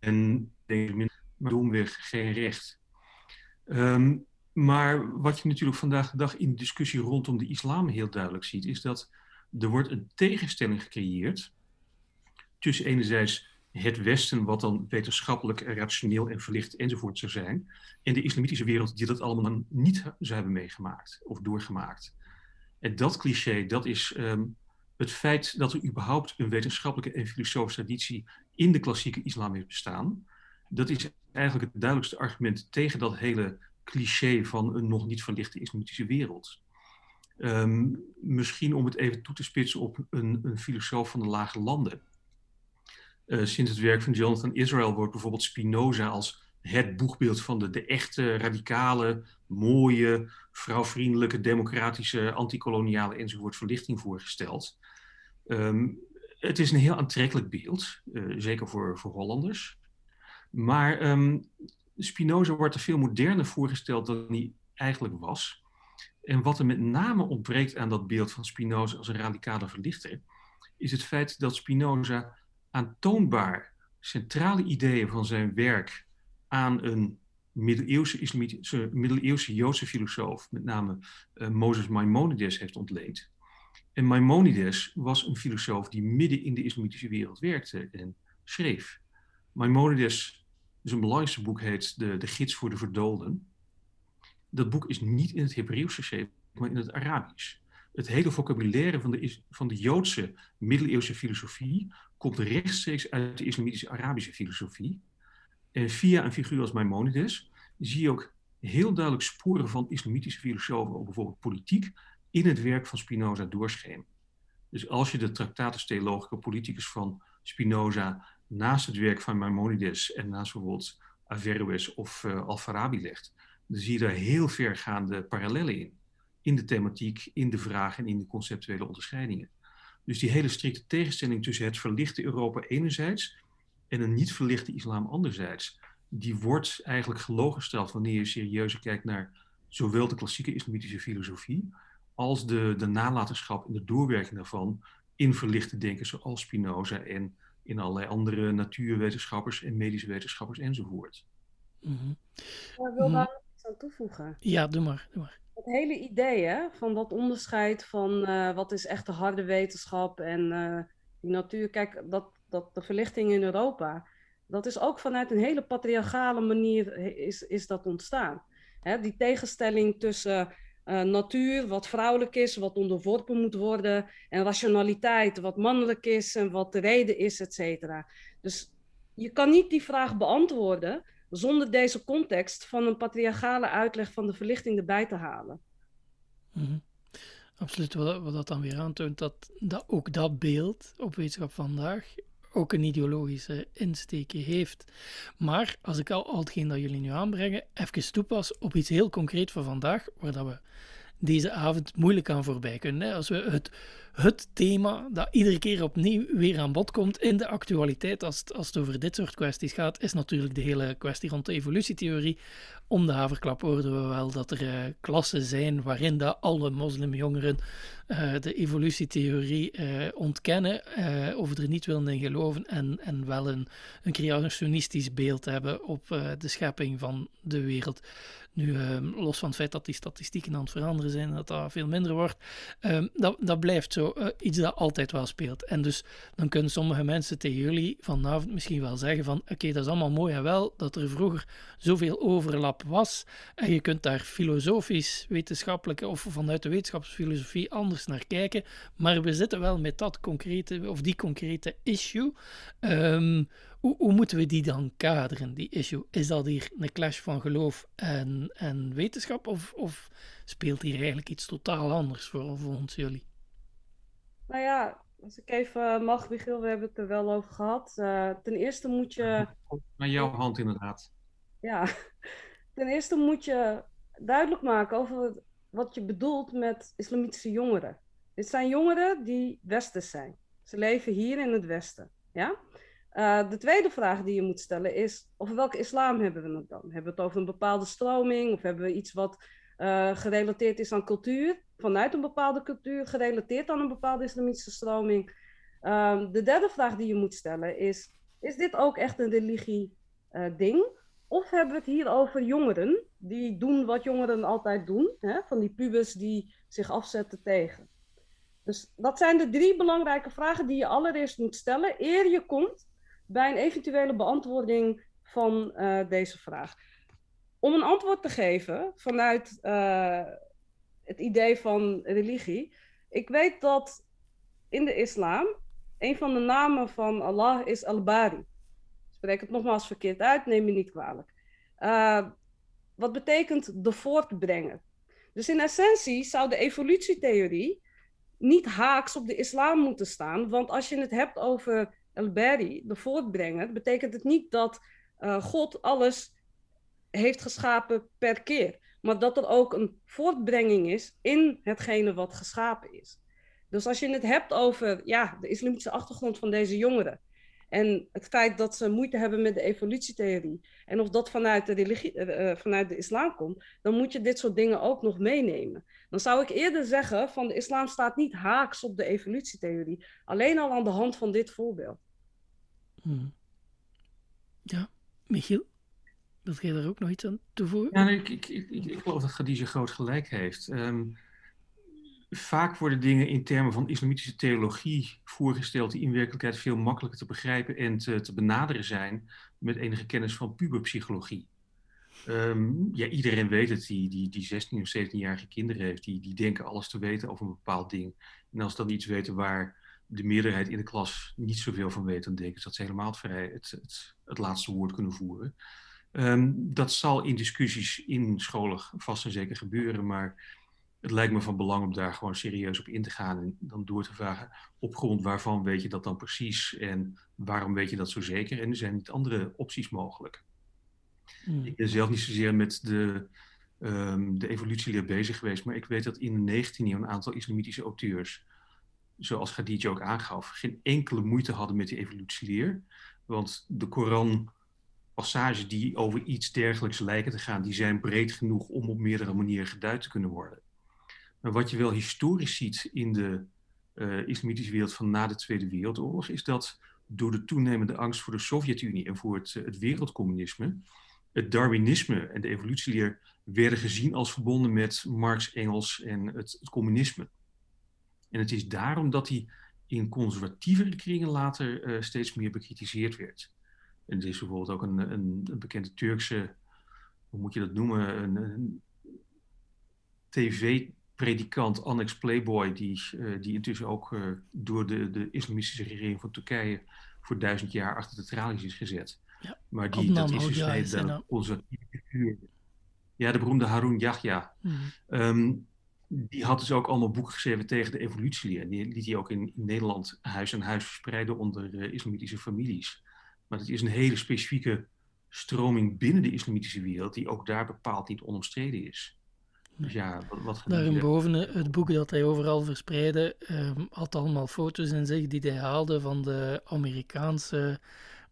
en maar domweg geen recht. Um, maar wat je natuurlijk vandaag de dag in de discussie rondom de islam heel duidelijk ziet, is dat er wordt een tegenstelling gecreëerd tussen enerzijds het Westen, wat dan wetenschappelijk, rationeel en verlicht enzovoort zou zijn, en de islamitische wereld die dat allemaal niet zou hebben meegemaakt of doorgemaakt. En dat cliché, dat is um, het feit dat er überhaupt een wetenschappelijke en filosofische traditie in de klassieke islam heeft bestaan. Dat is eigenlijk het duidelijkste argument tegen dat hele cliché van een nog niet verlichte islamitische wereld. Um, misschien om het even toe te spitsen op een, een filosoof van de lage landen. Uh, sinds het werk van Jonathan Israel wordt bijvoorbeeld Spinoza als het boegbeeld van de, de echte, radicale, mooie, vrouwvriendelijke, democratische, antikoloniale enzovoort verlichting voorgesteld. Um, het is een heel aantrekkelijk beeld, uh, zeker voor, voor Hollanders. Maar um, Spinoza wordt er veel moderner voorgesteld dan hij eigenlijk was. En wat er met name ontbreekt aan dat beeld van Spinoza als een radicale verlichter, is het feit dat Spinoza aantoonbaar centrale ideeën van zijn werk aan een middeleeuwse, islamitische, middeleeuwse Joodse filosoof, met name uh, Moses Maimonides, heeft ontleend. En Maimonides was een filosoof die midden in de islamitische wereld werkte en schreef. Maimonides, zijn belangrijkste boek heet de, de Gids voor de Verdoolden. Dat boek is niet in het Hebreeuws geschreven, maar in het Arabisch. Het hele vocabulaire van de, van de Joodse middeleeuwse filosofie komt rechtstreeks uit de islamitische Arabische filosofie. En via een figuur als Maimonides zie je ook heel duidelijk sporen van islamitische filosofen, ook bijvoorbeeld politiek, in het werk van Spinoza doorschemeren. Dus als je de Tractatus Theologica Politicus van Spinoza naast het werk van Maimonides en naast bijvoorbeeld Averroes of uh, Al-Farabi legt, dan zie je daar heel vergaande parallellen in. In de thematiek, in de vragen en in de conceptuele onderscheidingen. Dus die hele strikte tegenstelling tussen het verlichte Europa enerzijds en een niet verlichte islam anderzijds, die wordt eigenlijk gelooggesteld wanneer je serieus kijkt naar zowel de klassieke islamitische filosofie als de, de nalatenschap en de doorwerking daarvan in verlichte denkers zoals Spinoza en in allerlei andere natuurwetenschappers en medische wetenschappers enzovoort. Mm -hmm. Ik wil daar nog iets aan toevoegen. Ja, doe maar. Doe maar. Het hele idee van dat onderscheid van uh, wat is echt de harde wetenschap en uh, die natuur. Kijk, dat, dat de verlichting in Europa, dat is ook vanuit een hele patriarchale manier is, is dat ontstaan. Hè, die tegenstelling tussen uh, natuur, wat vrouwelijk is, wat onderworpen moet worden, en rationaliteit, wat mannelijk is en wat de reden is, et cetera. Dus je kan niet die vraag beantwoorden zonder deze context van een patriarchale uitleg van de verlichting erbij te halen. -hmm. Absoluut, wat, wat, dat dan weer aantoont, dat, dat ook dat beeld op wetenschap vandaag ook een ideologische insteek heeft. Maar als ik al, al hetgeen dat jullie nu aanbrengen, even toepas op iets heel concreet van vandaag, waar dat we deze avond moeilijk aan voorbij kunnen. Als we het, het thema dat iedere keer opnieuw weer aan bod komt in de actualiteit als het, als het over dit soort kwesties gaat, is natuurlijk de hele kwestie rond de evolutietheorie. Om de haverklap hoorden we wel dat er uh, klassen zijn waarin dat alle moslimjongeren uh, de evolutietheorie uh, ontkennen, of er niet willen in geloven en, en wel een, een creationistisch beeld hebben op de schepping van de wereld. Nu, ehm, los van het feit dat die statistieken aan het veranderen zijn, dat dat veel minder wordt, ehm, dat, dat blijft zo iets dat altijd wel speelt. En dus dan kunnen sommige mensen tegen jullie vanavond misschien wel zeggen van oké, dat is allemaal mooi en wel dat er vroeger zoveel overlap was en je kunt daar filosofisch, wetenschappelijke of vanuit de wetenschapsfilosofie anders naar kijken, maar we zitten wel met dat concrete of die concrete issue. Um, hoe, hoe, moeten we die dan kaderen, die issue? Is dat hier een clash van geloof en, en wetenschap of, of speelt hier eigenlijk iets totaal anders voor, voor ons jullie? Nou ja, als ik even mag, Michiel, we hebben het er wel over gehad. Uh, ten eerste moet je. Naar jouw hand, inderdaad. Ja, ten eerste moet je duidelijk maken over wat je bedoelt met islamitische jongeren. Dit zijn jongeren die westers zijn. Ze leven hier in het Westen. Ja? Uh, de tweede vraag die je moet stellen is: over welke islam hebben we het dan? Hebben we het over een bepaalde stroming of hebben we iets wat uh, gerelateerd is aan cultuur? vanuit een bepaalde cultuur, gerelateerd aan een bepaalde islamitische stroming. Um, de derde vraag die je moet stellen is: is dit ook echt een religie-ding? Uh, of hebben we het hier over jongeren die doen wat jongeren altijd doen, hè? van die pubers die zich afzetten tegen? Dus dat zijn de drie belangrijke vragen die je allereerst moet stellen eer je komt bij een eventuele beantwoording van uh, deze vraag. Om een antwoord te geven vanuit uh, het idee van religie. Ik weet dat in de islam een van de namen van Allah is Al-Bari. Spreek het nogmaals verkeerd uit, neem me niet kwalijk. Uh, wat betekent de voortbrenger? Dus in essentie zou de evolutietheorie niet haaks op de islam moeten staan. Want als je het hebt over Al-Bari, de voortbrenger, betekent het niet dat uh, God alles heeft geschapen per keer maar dat er ook een voortbrenging is in hetgene wat geschapen is. Dus als je het hebt over ja, de islamitische achtergrond van deze jongeren en het feit dat ze moeite hebben met de evolutietheorie en of dat vanuit de, religie, uh, vanuit de islam komt, dan moet je dit soort dingen ook nog meenemen. Dan zou ik eerder zeggen van de islam staat niet haaks op de evolutietheorie, alleen al aan de hand van dit voorbeeld. Hmm. Ja, Michiel? Wilt jij daar ook nog iets aan toevoegen? Ja, ik, ik, ik, ik geloof dat Khadija groot gelijk heeft. Um, vaak worden dingen in termen van islamitische theologie voorgesteld die in werkelijkheid veel makkelijker te begrijpen en te, te benaderen zijn met enige kennis van puberpsychologie. Um, ja, iedereen weet het, die, die, die 16 of 17-jarige kinderen heeft, die, die denken alles te weten over een bepaald ding. En als ze dan iets weten waar de meerderheid in de klas niet zoveel van weet, dan denken ze dat ze helemaal vrij het, het, het laatste woord kunnen voeren. Um, dat zal in discussies in scholen vast en zeker gebeuren, maar het lijkt me van belang om daar gewoon serieus op in te gaan en dan door te vragen op grond waarvan weet je dat dan precies en waarom weet je dat zo zeker en er zijn niet andere opties mogelijk. Hmm. Ik ben zelf niet zozeer met de, um, de evolutieleer bezig geweest, maar ik weet dat in de 19e eeuw een aantal islamitische auteurs, zoals Khadija ook aangaf, geen enkele moeite hadden met die evolutieleer, want de Koran passages die over iets dergelijks lijken te gaan, die zijn breed genoeg om op meerdere manieren geduid te kunnen worden. Wat je wel historisch ziet in de uh, islamitische wereld van na de Tweede Wereldoorlog, is dat door de toenemende angst voor de Sovjet-Unie en voor het, het wereldcommunisme, het Darwinisme en de evolutieleer werden gezien als verbonden met Marx, Engels en het, communisme. En het is daarom dat die in conservatievere kringen later uh, steeds meer bekritiseerd werd. En er is bijvoorbeeld ook een, een, een bekende Turkse, hoe moet je dat noemen, een, een tv-predikant, Annex Playboy, die, uh, die intussen ook uh, door de, de islamistische regering van Turkije voor duizend jaar achter de tralies is gezet. Ja, maar die, dat is dus een conservatieve figuur. Ja, de beroemde Harun Yahya. Mm. Um, die had dus ook allemaal boeken geschreven tegen de evolutieleer. Die liet hij ook in, in Nederland huis aan huis verspreiden onder uh, islamitische families. Maar het is een hele specifieke stroming binnen de islamitische wereld, die ook daar bepaald niet onomstreden is. Dus ja, wat, wat Daarboven het boek dat hij overal verspreidde, um, had allemaal foto's in zich die hij haalde van de Amerikaanse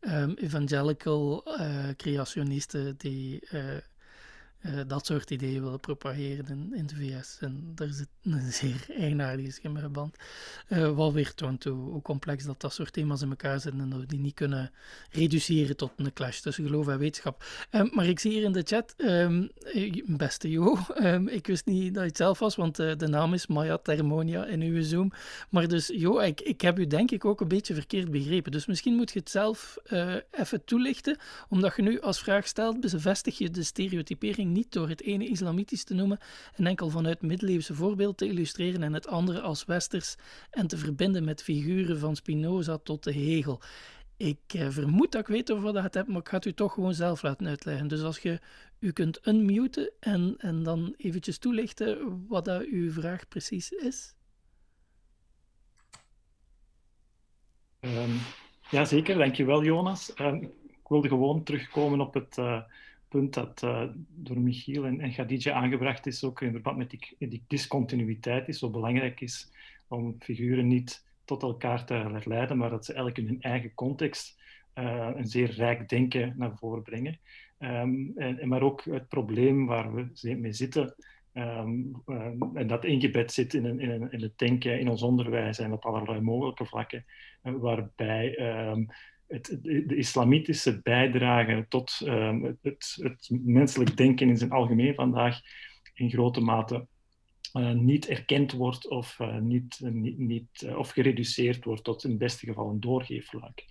um, evangelical uh, creationisten die uh, uh, dat soort ideeën willen propageren in, in de VS. En daar zit een zeer eigenaardige schimmerband. Uh, wat weer toont hoe, complex dat dat soort thema's in elkaar zitten en dat we die niet kunnen reduceren tot een clash tussen geloof en wetenschap. Um, maar ik zie hier in de chat, um, beste Jo, um, ik wist niet dat je het zelf was, want de naam is Maya Thermonia in uw Zoom. Maar dus Jo, ik, ik heb u denk ik ook een beetje verkeerd begrepen. Dus misschien moet je het zelf even toelichten, omdat je nu als vraag stelt, bevestig je de stereotypering niet door het ene islamitisch te noemen en enkel vanuit middeleeuwse voorbeeld te illustreren en het andere als westers en te verbinden met figuren van Spinoza tot de Hegel. Ik eh, vermoed dat ik weet over wat je het hebt, maar ik ga het u toch gewoon zelf laten uitleggen. Dus als je u kunt unmuten en, en dan eventjes toelichten wat dat uw vraag precies is. Um, ja, zeker. Dankjewel, Jonas. Um, ik wilde gewoon terugkomen op het, uh, punt dat uh, door Michiel en, en Khadija aangebracht is, ook in verband met die, discontinuïteit, die zo belangrijk is om figuren niet tot elkaar te leiden, maar dat ze eigenlijk in hun eigen context uh, een zeer rijk denken naar voren brengen. Um, en, maar ook het probleem waar we mee zitten, um, um, en dat ingebed zit in, een, in, in het denken, in ons onderwijs en op allerlei mogelijke vlakken, waarbij het, de islamitische bijdrage tot um, het, het, menselijk denken in zijn algemeen vandaag in grote mate uh, niet erkend wordt of, uh, niet, niet, niet uh, of gereduceerd wordt tot in het beste geval een doorgeefluik.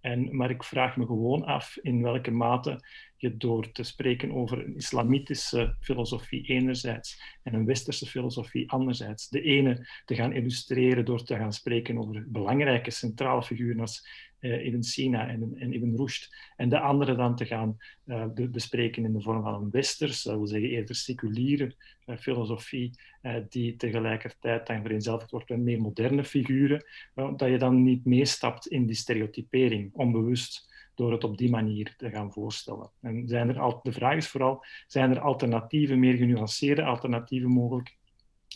En, maar ik vraag me gewoon af in welke mate je door te spreken over een islamitische filosofie enerzijds en een westerse filosofie anderzijds, de ene te gaan illustreren door te gaan spreken over belangrijke centrale figuren als uh, Ibn Sina en, en, Ibn Rushd, en de andere dan te gaan uh, bespreken in de vorm van een westers, dat zeggen eerder seculiere uh, filosofie, die tegelijkertijd dan vereenzelvigd wordt met meer moderne figuren, dat je dan niet meestapt in die stereotypering, onbewust door het op die manier te gaan voorstellen. En zijn er al, de vraag is vooral, zijn er alternatieven, meer genuanceerde alternatieven mogelijk,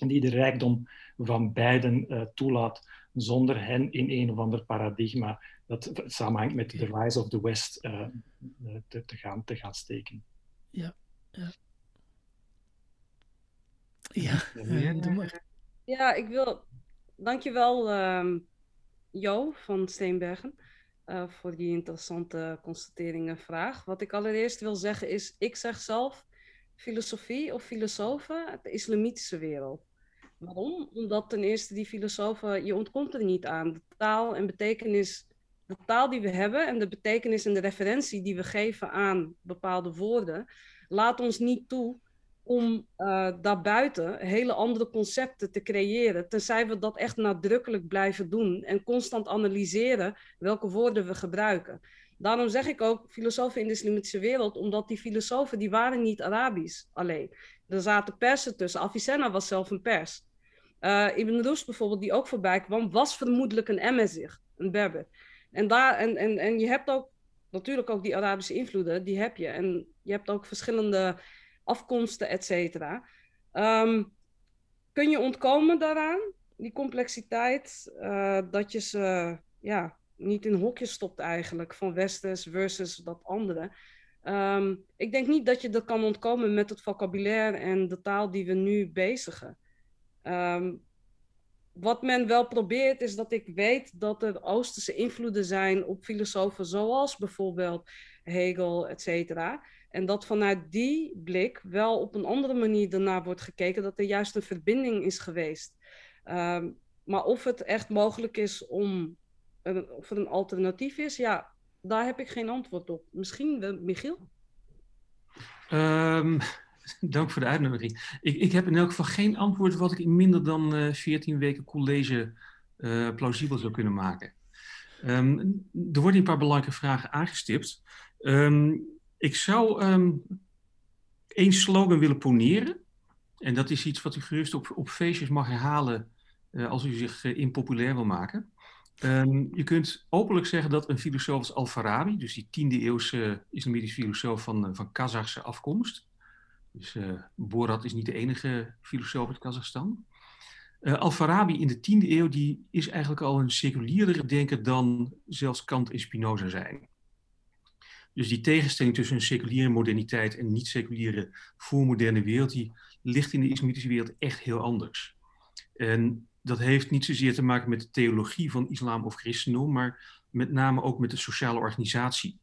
die de rijkdom van beiden toelaat, zonder hen in een of ander paradigma dat samenhangt met de rise of the West uh, te, te, gaan, te gaan steken. Ja, ja. Ja, ja, doe maar. Ja, ik wil... Dankjewel, um, Jo van Steenbergen. Uh, voor die interessante constatering en vraag. Wat ik allereerst wil zeggen is, ik zeg zelf filosofie of filosofen, de islamitische wereld. Waarom? Omdat ten eerste die filosofen, je ontkomt er niet aan. De taal en betekenis, de taal die we hebben en de betekenis en de referentie die we geven aan bepaalde woorden, laat ons niet toe om uh, daarbuiten hele andere concepten te creëren, tenzij we dat echt nadrukkelijk blijven doen en constant analyseren welke woorden we gebruiken. Daarom zeg ik ook filosofen in de islamitische wereld, omdat die filosofen die waren niet Arabisch alleen. Er zaten persen tussen. Avicenna was zelf een pers. Uh, Ibn Rushd bijvoorbeeld, die ook voorbij kwam, was vermoedelijk een Emezigh, een Berber. En, daar, en, en, en je hebt ook natuurlijk ook die Arabische invloeden, die heb je. En je hebt ook verschillende afkomsten, et cetera. Um, kun je ontkomen daaraan, die complexiteit, uh, dat je ze ja, niet in hokjes stopt eigenlijk, van westers versus dat andere. Um, ik denk niet dat je dat kan ontkomen met het vocabulaire en de taal die we nu bezigen. Um, wat men wel probeert is dat ik weet dat er Oosterse invloeden zijn op filosofen zoals bijvoorbeeld Hegel, et cetera. En dat vanuit die blik wel op een andere manier daarna wordt gekeken, dat er juist een verbinding is geweest. Ehm, maar of het echt mogelijk is om, of er een alternatief is, ja, daar heb ik geen antwoord op. Misschien, Michiel? Um, dank voor de uitnodiging. Ik, ik heb in elk geval geen antwoord wat ik in minder dan uh, eh, 14 weken college uh, plausibel zou kunnen maken. Um, er worden een paar belangrijke vragen aangestipt. Um, ik zou um, één slogan willen poneren. En dat is iets wat u gerust op, op feestjes mag herhalen uh, als u zich impopulair wil maken. Um, je kunt openlijk zeggen dat een filosoof als Al-Farabi, dus die 10e eeuwse islamitische filosoof van, van Kazachse afkomst, dus uh, Borat is niet de enige filosoof uit Kazachstan. Uh, Al-Farabi in de 10e eeuw die is eigenlijk al een seculierdere denker dan zelfs Kant en Spinoza zijn. Dus die tegenstelling tussen een seculiere moderniteit en niet-seculiere voormoderne wereld, die ligt in de islamitische wereld echt heel anders. En dat heeft niet zozeer te maken met de theologie van islam of christendom, maar met name ook met de sociale organisatie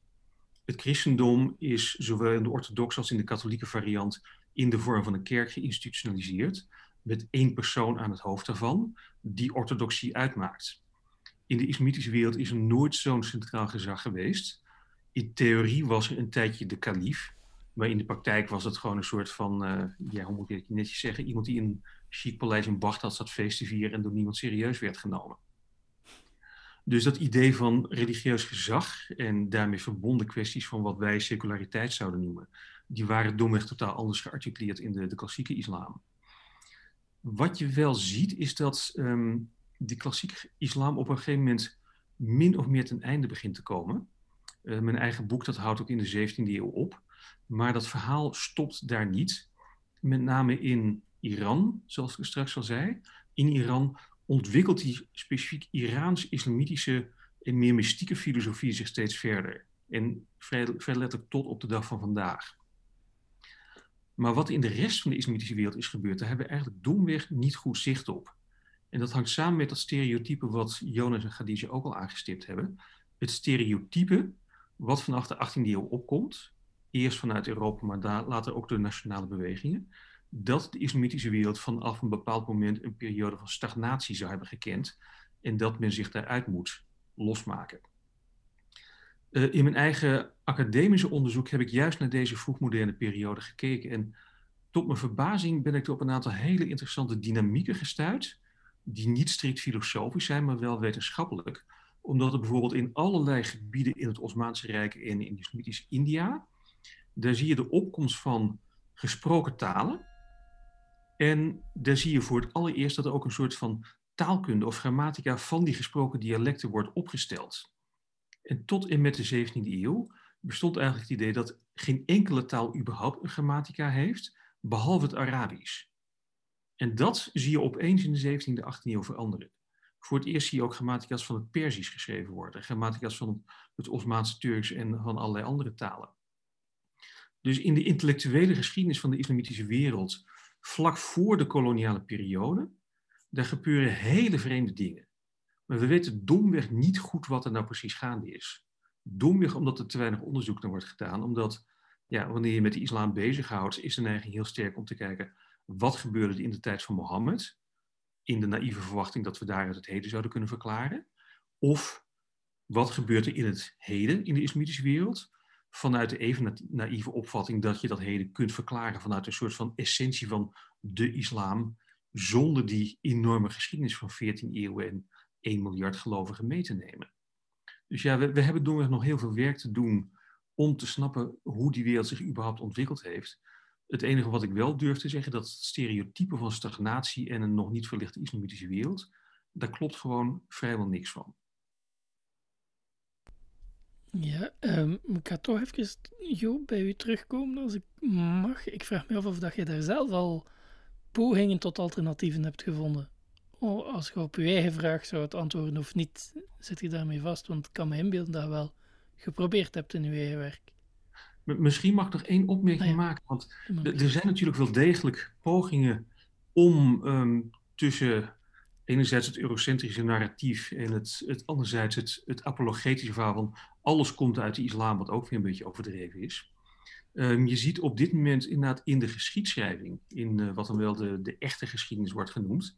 het christendom is zowel in de orthodoxe als in de katholieke variant in de vorm van een kerk geïnstitutionaliseerd, met één persoon aan het hoofd daarvan, die orthodoxie uitmaakt. In de islamitische wereld is er nooit zo'n centraal gezag geweest. In theorie was er een tijdje de kalif, maar in de praktijk was het gewoon een soort van, uh, ja, hoe moet ik het netjes zeggen, iemand die in een chic paleis in Bagdad zat feest te vieren en door niemand serieus werd genomen. Dus dat idee van religieus gezag en daarmee verbonden kwesties van wat wij seculariteit zouden noemen, die waren domweg totaal anders gearticuleerd in de, de klassieke islam. Wat je wel ziet is dat um, die klassieke islam op een gegeven moment min of meer ten einde begint te komen. Uh, mijn eigen boek dat houdt ook in de 17e eeuw op. Maar dat verhaal stopt daar niet. Met name in Iran, zoals ik straks al zei. In Iran ontwikkelt die specifiek Iraans-islamitische en meer mystieke filosofie zich steeds verder. En vrij, vrij letterlijk tot op de dag van vandaag. Maar wat in de rest van de islamitische wereld is gebeurd, daar hebben we eigenlijk domweg niet goed zicht op. En dat hangt samen met dat stereotype wat Jonas en Khadija ook al aangestipt hebben. Het stereotype wat vanaf de 18e eeuw opkomt, eerst vanuit Europa, maar later ook door nationale bewegingen, dat de islamitische wereld vanaf een bepaald moment een periode van stagnatie zou hebben gekend en dat men zich daaruit moet losmaken. Uh, in mijn eigen academische onderzoek heb ik juist naar deze vroegmoderne periode gekeken en tot mijn verbazing ben ik er op een aantal hele interessante dynamieken gestuurd, die niet strikt filosofisch zijn, maar wel wetenschappelijk. Omdat er bijvoorbeeld in allerlei gebieden in het Osmaanse Rijk en in islamitisch India, daar zie je de opkomst van gesproken talen, en daar zie je voor het allereerst dat er ook een soort van taalkunde of grammatica van die gesproken dialecten wordt opgesteld. En tot en met de 17e eeuw bestond eigenlijk het idee dat geen enkele taal überhaupt een grammatica heeft, behalve het Arabisch. En dat zie je opeens in de 17e, 18e eeuw veranderen. Voor het eerst zie je ook grammatica's van het Perzisch geschreven worden, grammatica's van het Osmaanse Turks en van allerlei andere talen. Dus in de intellectuele geschiedenis van de islamitische wereld vlak voor de koloniale periode, daar gebeuren hele vreemde dingen. Maar we weten domweg niet goed wat er nou precies gaande is. Domweg omdat er te weinig onderzoek naar wordt gedaan. Omdat ja, wanneer je met de islam bezighoudt, is de neiging heel sterk om te kijken wat gebeurde er in de tijd van Mohammed. In de naïeve verwachting dat we daaruit het heden zouden kunnen verklaren. Of wat gebeurt er in het heden in de islamitische wereld vanuit de even naïeve opvatting dat je dat heden kunt verklaren vanuit een soort van essentie van de islam, zonder die enorme geschiedenis van 14 eeuwen en 1 miljard gelovigen mee te nemen. Dus ja, we, we hebben domweg nog heel veel werk te doen om te snappen hoe die wereld zich überhaupt ontwikkeld heeft. Het enige wat ik wel durf te zeggen, dat het stereotype van stagnatie en een nog niet verlichte islamitische wereld, daar klopt gewoon vrijwel niks van. Ja, um, ik ga toch even, bij u terugkomen als ik mag. Ik vraag me af of dat je daar zelf al pogingen tot alternatieven hebt gevonden. Oh, als je op je eigen vraag zou het antwoorden of niet, zit je daarmee vast. Want ik kan me inbeelden dat je wel geprobeerd hebt in je eigen werk. Misschien mag ik nog één opmerking ah maken. Want er zijn natuurlijk wel degelijk pogingen om um, tussen enerzijds het eurocentrische narratief en het, het anderzijds het, het apologetische verhaal van alles komt uit de islam, wat ook weer een beetje overdreven is. Ehm, je ziet op dit moment inderdaad in de geschiedschrijving, in uh, wat dan wel de, de echte geschiedenis wordt genoemd,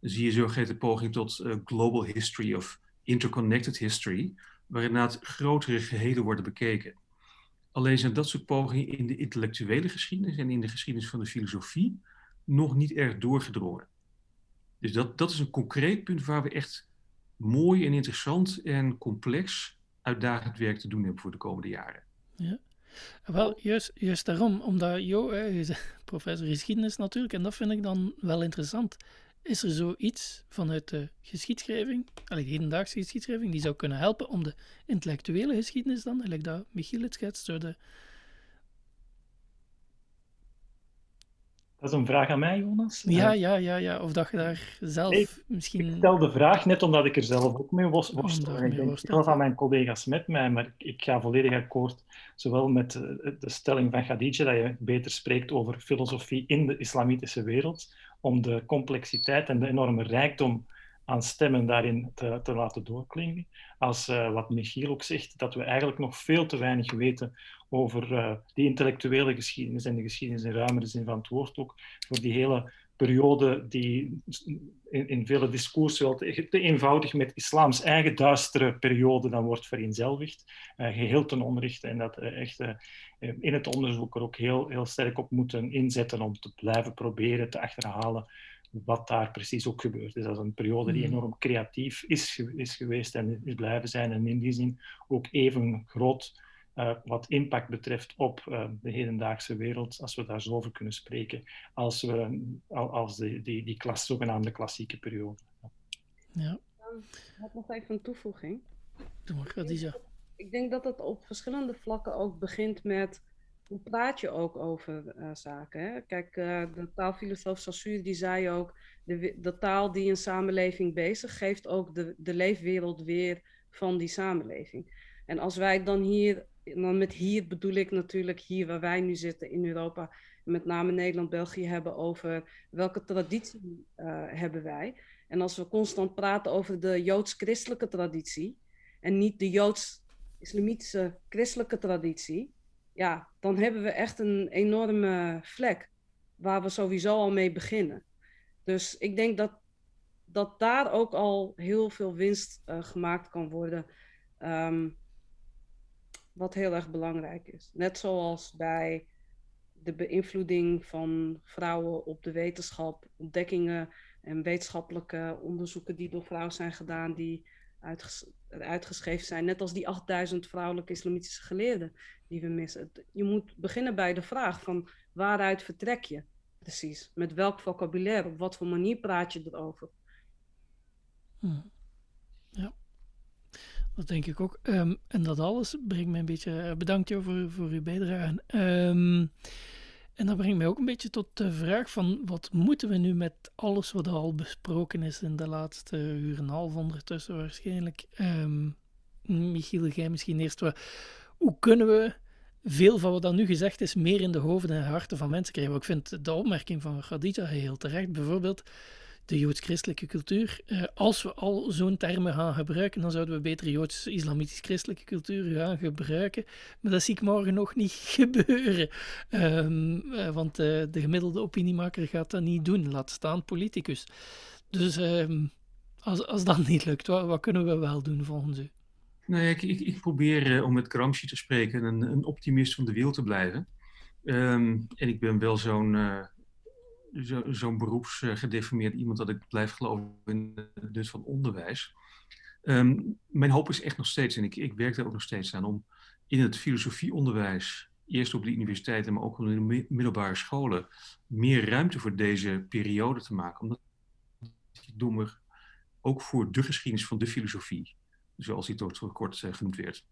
zie je zogeheten poging tot uh, global history of interconnected history, waarin inderdaad grotere gehelen worden bekeken. Alleen zijn dat soort pogingen in de intellectuele geschiedenis en in de geschiedenis van de filosofie nog niet erg doorgedrongen. Dus dat, dat is een concreet punt waar we echt mooi en interessant en complex uitdagend werk te doen hebben voor de komende jaren. Ja. Wel, juist, juist daarom, omdat Jo, professor geschiedenis natuurlijk, en dat vind ik dan wel interessant. Is er zoiets vanuit de geschiedschrijving, de hedendaagse geschiedschrijving, die zou kunnen helpen om de intellectuele geschiedenis dan, eigenlijk dat Michiel het schetst, door de Dat is een vraag aan mij, Jonas. Ja, ja, ja, ja. Of dat je daar zelf misschien... Ik stel de vraag net omdat ik er zelf ook mee worstel. Oh, ik denk zelf aan mijn collega's met mij, maar ik ga volledig akkoord zowel met eh, de stelling van Khadija dat je beter spreekt over filosofie in de islamitische wereld, om de complexiteit en de enorme rijkdom aan stemmen daarin te, te laten doorklinken. Als uh, wat Michiel ook zegt, dat we eigenlijk nog veel te weinig weten over uh, die intellectuele geschiedenis en de geschiedenis in ruimere zin van het woord ook, voor die hele periode die in, in vele discoursen wel te, eenvoudig met islams eigen duistere periode dan wordt vereenzelvigd, uh, geheel ten onrechte en dat echt in het onderzoek er ook heel, heel sterk op moeten inzetten om te blijven proberen te achterhalen wat daar precies ook gebeurd is. Dat is een periode die hmm. enorm creatief is, is geweest en is blijven zijn. En in die zin ook even groot uh, wat impact betreft op uh, de hedendaagse wereld, als we daar zo over kunnen spreken, als, we, als de, die, die klas, zogenaamde klassieke periode. Ja. Ik heb nog even een toevoeging. Doe maar, Khadija. Ik denk dat het op verschillende vlakken ook begint met hoe praat je ook over uh, zaken? Hè? Kijk, uh, de taalfilosoof Saussure die zei ook, de, de, taal die een samenleving bezig geeft ook de, de leefwereld weer van die samenleving. En als wij dan hier, dan met hier bedoel ik natuurlijk hier waar wij nu zitten in Europa, met name Nederland, België hebben over welke traditie uh, hebben wij. En als we constant praten over de joods-christelijke traditie en niet de joods-islamitische christelijke traditie, ja, dan hebben we echt een enorme vlek waar we sowieso al mee beginnen. Dus ik denk dat, dat daar ook al heel veel winst uh, gemaakt kan worden. Um, wat heel erg belangrijk is. Net zoals bij de beïnvloeding van vrouwen op de wetenschap, ontdekkingen en wetenschappelijke onderzoeken die door vrouwen zijn gedaan, die uitges uitgeschreven zijn. Net als die 8000 vrouwelijke islamitische geleerden die we missen. Je moet beginnen bij de vraag van waaruit vertrek je precies? Met welk vocabulaire? Op wat voor manier praat je erover? Hmm. Ja, dat denk ik ook. Um, en dat alles brengt mij een beetje... Uh, bedankt jou voor, voor uw bijdrage. Um, en dat brengt mij ook een beetje tot de vraag van wat moeten we nu met alles wat al besproken is in de laatste uur en een half ondertussen waarschijnlijk. Um, Michiel, jij misschien eerst wat. Hoe kunnen we veel van wat dan nu gezegd is meer in de hoofden en harten van mensen krijgen? Ik vind de opmerking van Khadija heel terecht. Bijvoorbeeld, de joods-christelijke cultuur. Uh, als we al zo'n termen gaan gebruiken, dan zouden we beter joods-islamitisch-christelijke cultuur gaan gebruiken. Maar dat zie ik morgen nog niet gebeuren. Um, uh, want uh, de gemiddelde opiniemaker gaat dat niet doen, laat staan politicus. Dus um, als, als dat niet lukt, wat, wat, kunnen we wel doen volgens u? Nou ja, ik, ik, ik probeer, om met Gramsci te spreken, een, een optimist van de wil te blijven. Um, en ik ben wel zo'n zo beroepsgedeformeerd iemand dat ik blijf geloven in het nut van onderwijs. Um, mijn hoop is echt nog steeds, en ik, ik werk daar ook nog steeds aan, om in het filosofieonderwijs, eerst op de universiteiten, maar ook in de middelbare scholen, meer ruimte voor deze periode te maken. Omdat dommer ook voor de geschiedenis van de filosofie, zoals die toch kort uh, genoemd werd,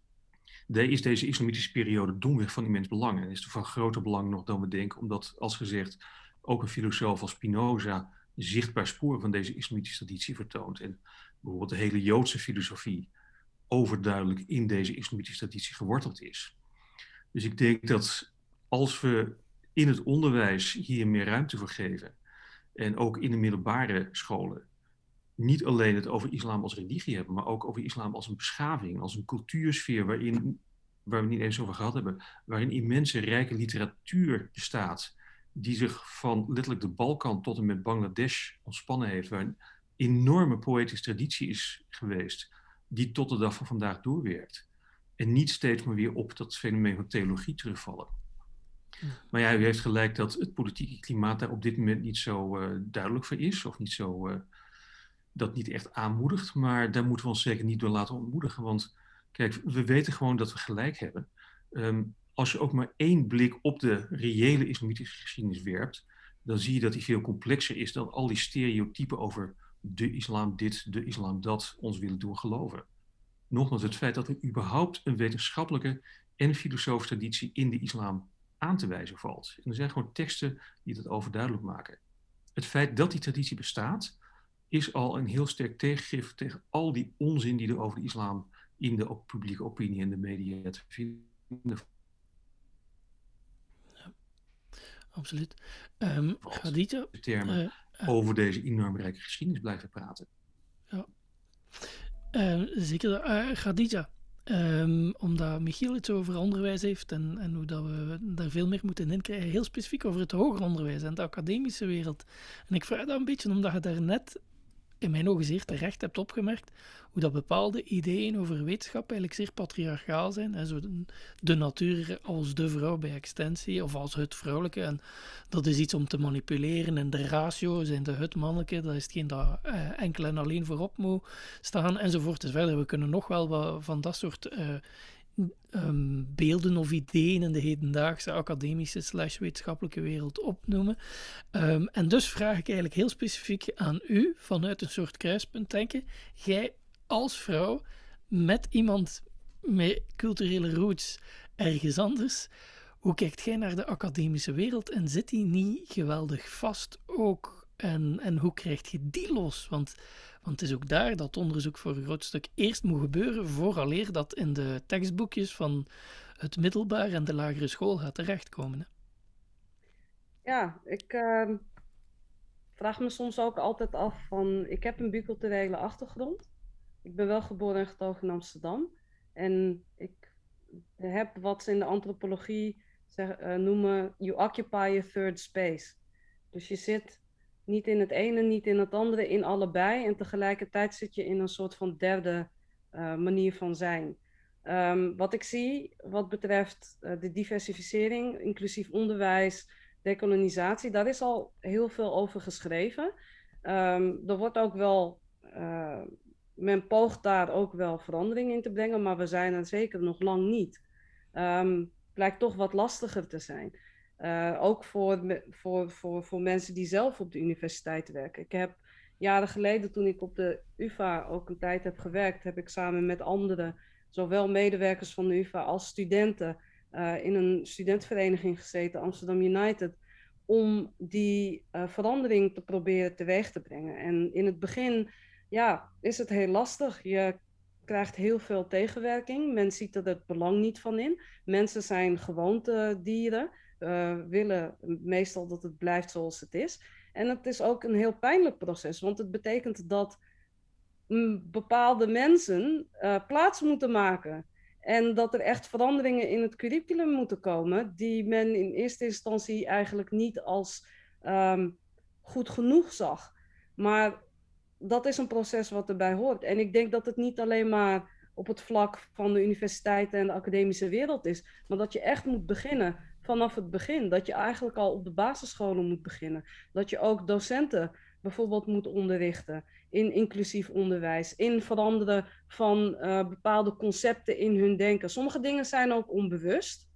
is deze islamitische periode domweg van immens belang. En is van groter belang nog dan we denken, omdat, als gezegd, ook een filosoof als Spinoza zichtbaar sporen van deze islamitische traditie vertoont. En bijvoorbeeld de hele Joodse filosofie overduidelijk in deze islamitische traditie geworteld is. Dus ik denk dat als we in het onderwijs hier meer ruimte voor geven, en ook in de middelbare scholen, niet alleen het over islam als religie hebben, maar ook over islam als een beschaving, als een cultuursfeer waarin, waar we niet eens over gehad hebben, waarin immense rijke literatuur bestaat, die zich van letterlijk de Balkan tot en met Bangladesh ontspannen heeft, waar een enorme poëtische traditie is geweest, die tot de dag van vandaag doorwerkt. En niet steeds maar weer op dat fenomeen van theologie terugvallen. Maar ja, u heeft gelijk dat het politieke klimaat daar op dit moment niet zo uh, duidelijk voor is, of niet zo, uh, dat niet echt aanmoedigt. Maar daar moeten we ons zeker niet door laten ontmoedigen. Want kijk, we weten gewoon dat we gelijk hebben. Um, als je ook maar één blik op de reële islamitische geschiedenis werpt, dan zie je dat die veel complexer is dan al die stereotypen over de islam dit, de islam dat ons willen doen geloven. Nogmaals, het feit dat er überhaupt een wetenschappelijke en filosofische traditie in de islam aan te wijzen valt. Er zijn gewoon teksten die dat overduidelijk maken. Het feit dat die traditie bestaat, is al een heel sterk tegengif tegen al die onzin die er over de islam in de publieke opinie en de media te vinden absoluut. Um, termen uh, over deze enorm rijke geschiedenis blijven praten. Ja. Uh, zeker. Uh, Khadija, um, omdat Michiel het over onderwijs heeft en, en hoe dat we daar veel meer moeten in krijgen, heel specifiek over het hoger onderwijs en de academische wereld. En ik vraag dat een beetje omdat je daar net in mijn ogen zeer terecht hebt opgemerkt hoe dat bepaalde ideeën over wetenschap eigenlijk zeer patriarchaal zijn. Hè, zo de, natuur als de vrouw bij extensie of als het vrouwelijke. En dat is iets om te manipuleren. En de ratio zijn de het mannelijke, dat is hetgeen dat eh, enkel en alleen voorop moet staan enzovoort. Dus verder, we kunnen nog wel van dat soort uh, um, beelden of ideeën in de hedendaagse academische slash wetenschappelijke wereld opnoemen. Um, en dus vraag ik eigenlijk heel specifiek aan u, vanuit een soort kruispunt denken, jij als vrouw met iemand met culturele roots ergens anders, hoe kijkt jij naar de academische wereld en zit die niet geweldig vast ook? En, en hoe krijg je die los? Want want het is ook daar dat onderzoek voor een groot stuk eerst moet gebeuren, vooraleer dat in de tekstboekjes van het middelbaar en de lagere school gaat terechtkomen. Hè? Ja, ik uh, vraag me soms ook altijd af van, ik heb een biculturele achtergrond. Ik ben wel geboren en getogen in Amsterdam. En ik heb wat ze in de antropologie uh, noemen, you occupy a third space. Dus je zit niet in het ene, niet in het andere, in allebei. En tegelijkertijd zit je in een soort van derde uh, manier van zijn. Um, wat ik zie wat betreft uh, de diversificering, inclusief onderwijs, decolonisatie, daar is al heel veel over geschreven. Um, er wordt ook wel, uh, men poogt daar ook wel verandering in te brengen, maar we zijn er zeker nog lang niet. Um, blijkt toch wat lastiger te zijn. Uh, ook voor, voor, voor, voor mensen die zelf op de universiteit werken. Ik heb jaren geleden, toen ik op de UVA ook een tijd heb gewerkt, heb ik samen met anderen, zowel medewerkers van de UVA als studenten, uh, in een studentenvereniging gezeten, Amsterdam United, om die uh, verandering te proberen teweeg te brengen. En in het begin ja, is het heel lastig. Je krijgt heel veel tegenwerking. Men ziet er het belang niet van in. Mensen zijn gewoontedieren uh, willen meestal dat het blijft zoals het is. En het is ook een heel pijnlijk proces, want het betekent dat bepaalde mensen uh, plaats moeten maken. En dat er echt veranderingen in het curriculum moeten komen, die men in eerste instantie eigenlijk niet als um, goed genoeg zag. Maar dat is een proces wat erbij hoort. En ik denk dat het niet alleen maar op het vlak van de universiteiten en de academische wereld is, maar dat je echt moet beginnen vanaf het begin. Dat je eigenlijk al op de basisscholen moet beginnen. Dat je ook docenten bijvoorbeeld moet onderrichten in inclusief onderwijs, in veranderen van uh, bepaalde concepten in hun denken. Sommige dingen zijn ook onbewust.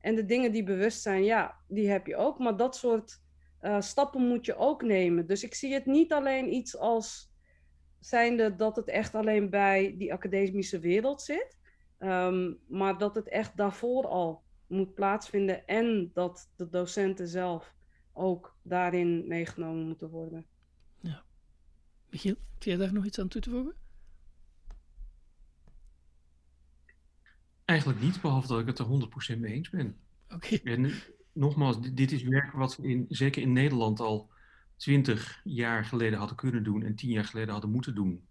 En de dingen die bewust zijn, ja, die heb je ook. Maar dat soort uh, stappen moet je ook nemen. Dus ik zie het niet alleen iets als zijnde dat het echt alleen bij die academische wereld zit. Um, maar dat het echt daarvoor al moet plaatsvinden en dat de docenten zelf ook daarin meegenomen moeten worden. Ja. Michiel, heb jij daar nog iets aan toe te voegen? Eigenlijk niet, behalve dat ik het er 100% mee eens ben. Oké. Okay. En nogmaals, dit is werk wat we in, zeker in Nederland al twintig jaar geleden hadden kunnen doen en tien jaar geleden hadden moeten doen.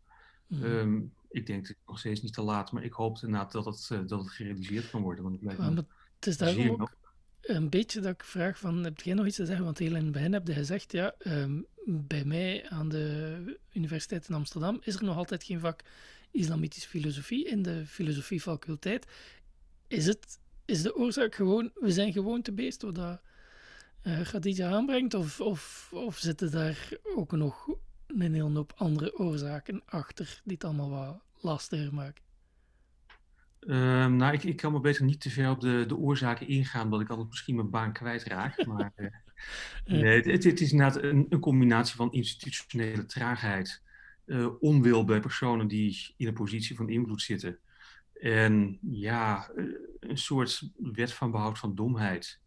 Mhm. Ehm, ik denk dat het nog steeds niet te laat, maar ik hoop inderdaad dat het, uh, dat het gerealiseerd kan worden. Want het het is daarom ook een beetje dat ik vraag van, heb jij nog iets te zeggen? Want heel in het begin heb je gezegd, ja, ehm, bij mij aan de Universiteit in Amsterdam is er nog altijd geen vak islamitische filosofie in de filosofiefaculteit. Is, het, is de oorzaak gewoon, we zijn gewoon te beest wat dat eh Khadija aanbrengt? Of, of, of zitten daar ook nog een hele hoop andere oorzaken achter die het allemaal wat lastiger maken? Ehm, nou, ik, ik kan me beter niet te ver op de, de oorzaken ingaan, omdat ik altijd misschien mijn baan kwijtraak. Maar eh, nee, het, het is inderdaad een, een combinatie van institutionele traagheid, eh, onwil bij personen die in een positie van invloed zitten. En ja, eh, een soort wet van behoud van domheid.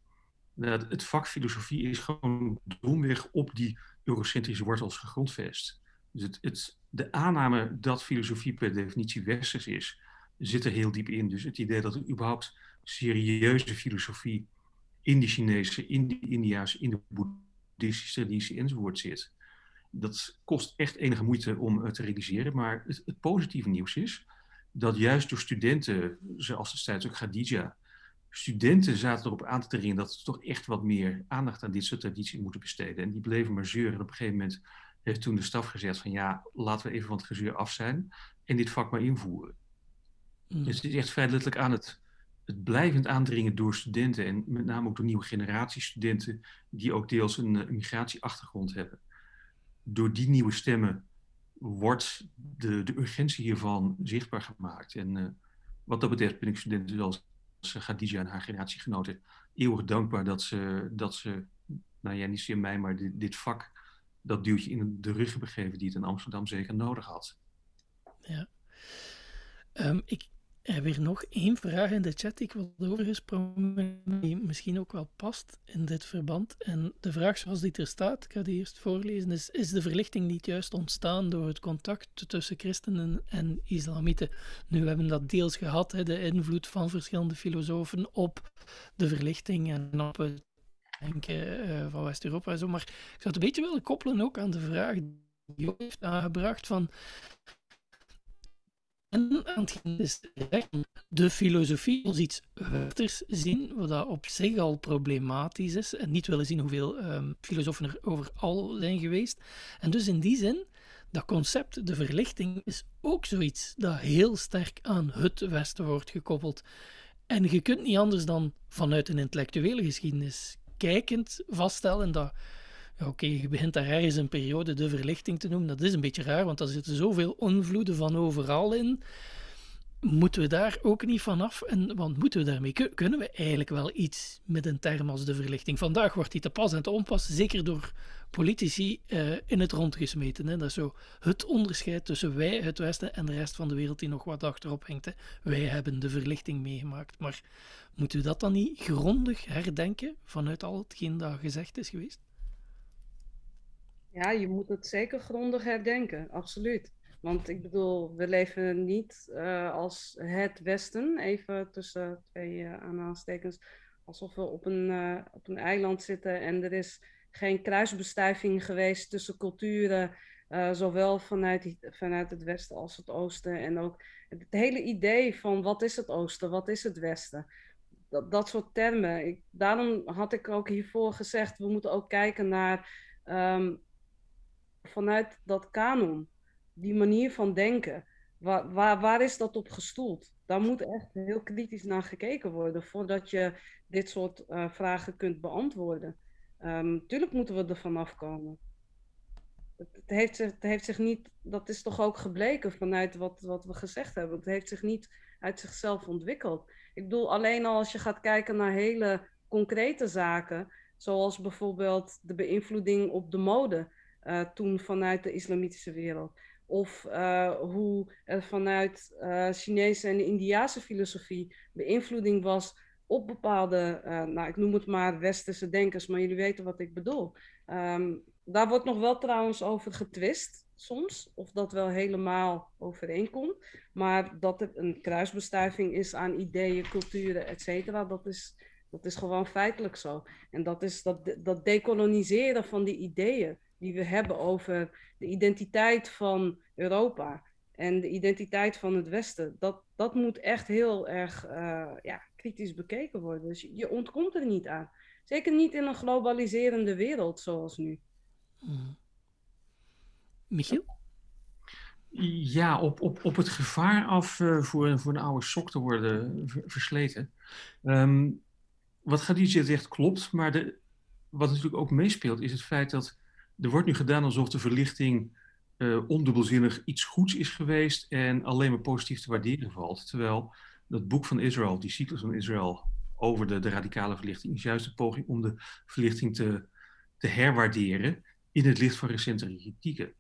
Nou, het vak filosofie is gewoon domweg op die eurocentrische wortels gegrondvest. Dus het, het, de aanname dat filosofie per definitie westers is, zit er heel diep in. Dus het idee dat er überhaupt serieuze filosofie in de Chinese, in de Indiaanse, in de boeddhistische traditie enzovoort zit. Dat kost echt enige moeite om te realiseren. Maar het, het positieve nieuws is dat juist door studenten, zoals destijds ook Khadija, studenten zaten erop aan te dringen dat ze toch echt wat meer aandacht aan dit soort tradities moeten besteden. En die bleven maar zeuren. En op een gegeven moment heeft toen de staf gezegd van ja, laten we even van het gezeur af zijn en dit vak maar invoeren. Mm. Dus het is echt vrij letterlijk aan het, het blijvend aandringen door studenten en met name ook door nieuwe generatie studenten die ook deels een, een migratieachtergrond hebben. Door die nieuwe stemmen wordt de, de urgentie hiervan zichtbaar gemaakt. En uh, wat dat betreft ben ik studenten zoals Khadija en haar generatiegenoten eeuwig dankbaar dat ze, dat ze nou ja, niet zozeer mij, maar dit, dit vak, dat duwtje in de rug hebben gegeven die het in Amsterdam zeker nodig had. Ja. Um, ik weer nog één vraag in de chat ik wil overgesprongen, die misschien ook wel past in dit verband. En de vraag zoals die er staat, ik ga die eerst voorlezen, is, is de verlichting niet juist ontstaan door het contact tussen christenen en islamieten? Nu, we hebben dat deels gehad, hè, de invloed van verschillende filosofen op de verlichting en op het denken uh, van West-Europa en zo. Maar ik zou het een beetje willen koppelen ook aan de vraag die Jo heeft aangebracht van en aan het is de filosofie als iets westers zien, wat dat op zich al problematisch is, en niet willen zien hoeveel um, filosofen er overal zijn geweest. En dus in die zin, dat concept, de verlichting, is ook zoiets dat heel sterk aan het Westen wordt gekoppeld. En je kunt niet anders dan vanuit een intellectuele geschiedenis kijkend vaststellen dat oké, je begint daar ergens een periode de verlichting te noemen. Dat is een beetje raar, want er zitten zoveel invloeden van overal in. Moeten we daar ook niet vanaf? En, want moeten we daarmee? Kunnen we eigenlijk wel iets met een term als de verlichting? Vandaag wordt die te pas en te onpas, zeker door politici, uh, in het rond gesmeten. Hè? Dat is zo het onderscheid tussen wij, het Westen, en de rest van de wereld die nog wat achterop hangt. Wij hebben de verlichting meegemaakt. Maar moeten we dat dan niet grondig herdenken vanuit al hetgeen dat gezegd is geweest? Ja, je moet het zeker grondig herdenken, absoluut. Want ik bedoel, we leven niet uh, als het Westen, even tussen twee uh, alsof we op een, uh, op een eiland zitten en er is geen kruisbestuiving geweest tussen culturen, zowel vanuit, vanuit het Westen als het Oosten. En ook het hele idee van wat is het Oosten, wat is het Westen. Dat, dat soort termen. Ik, daarom had ik ook hiervoor gezegd, we moeten ook kijken naar um, vanuit dat kanon, die manier van denken, waar, waar, waar is dat op gestoeld? Daar moet echt heel kritisch naar gekeken worden voordat je dit soort uh, vragen kunt beantwoorden. Um, tuurlijk moeten we er vanaf komen. Het, heeft het heeft zich niet, dat is toch ook gebleken vanuit wat, wat we gezegd hebben. Het heeft zich niet uit zichzelf ontwikkeld. Ik bedoel, alleen al als je gaat kijken naar hele concrete zaken, zoals bijvoorbeeld de beïnvloeding op de mode. Uh, toen vanuit de islamitische wereld. Of uh, hoe er vanuit uh, Chinese en Indiase filosofie beïnvloeding was op bepaalde, nou ik noem het maar westerse denkers, maar jullie weten wat ik bedoel. Um, daar wordt nog wel trouwens over getwist soms, of dat wel helemaal overeenkomt. Maar dat het een kruisbestuiving is aan ideeën, culturen, et cetera, dat is, dat is gewoon feitelijk zo. En dat is dat, dat decoloniseren van die ideeën die we hebben over de identiteit van Europa en de identiteit van het Westen, dat, dat moet echt heel erg uh, ja, kritisch bekeken worden. Dus je ontkomt er niet aan. Zeker niet in een globaliserende wereld zoals nu. Hmm. Michiel? Ja, op, op, op het gevaar af uh, voor, voor een oude sok te worden versleten. Um, wat Khadija zegt klopt, maar de, wat natuurlijk ook meespeelt is het feit dat er wordt nu gedaan alsof de verlichting uh, ondubbelzinnig iets goeds is geweest en alleen maar positief te waarderen valt. Terwijl dat boek van Israël, die cyclus van Israël over de, radicale verlichting, is juist een poging om de verlichting te, te herwaarderen in het licht van recentere kritieken.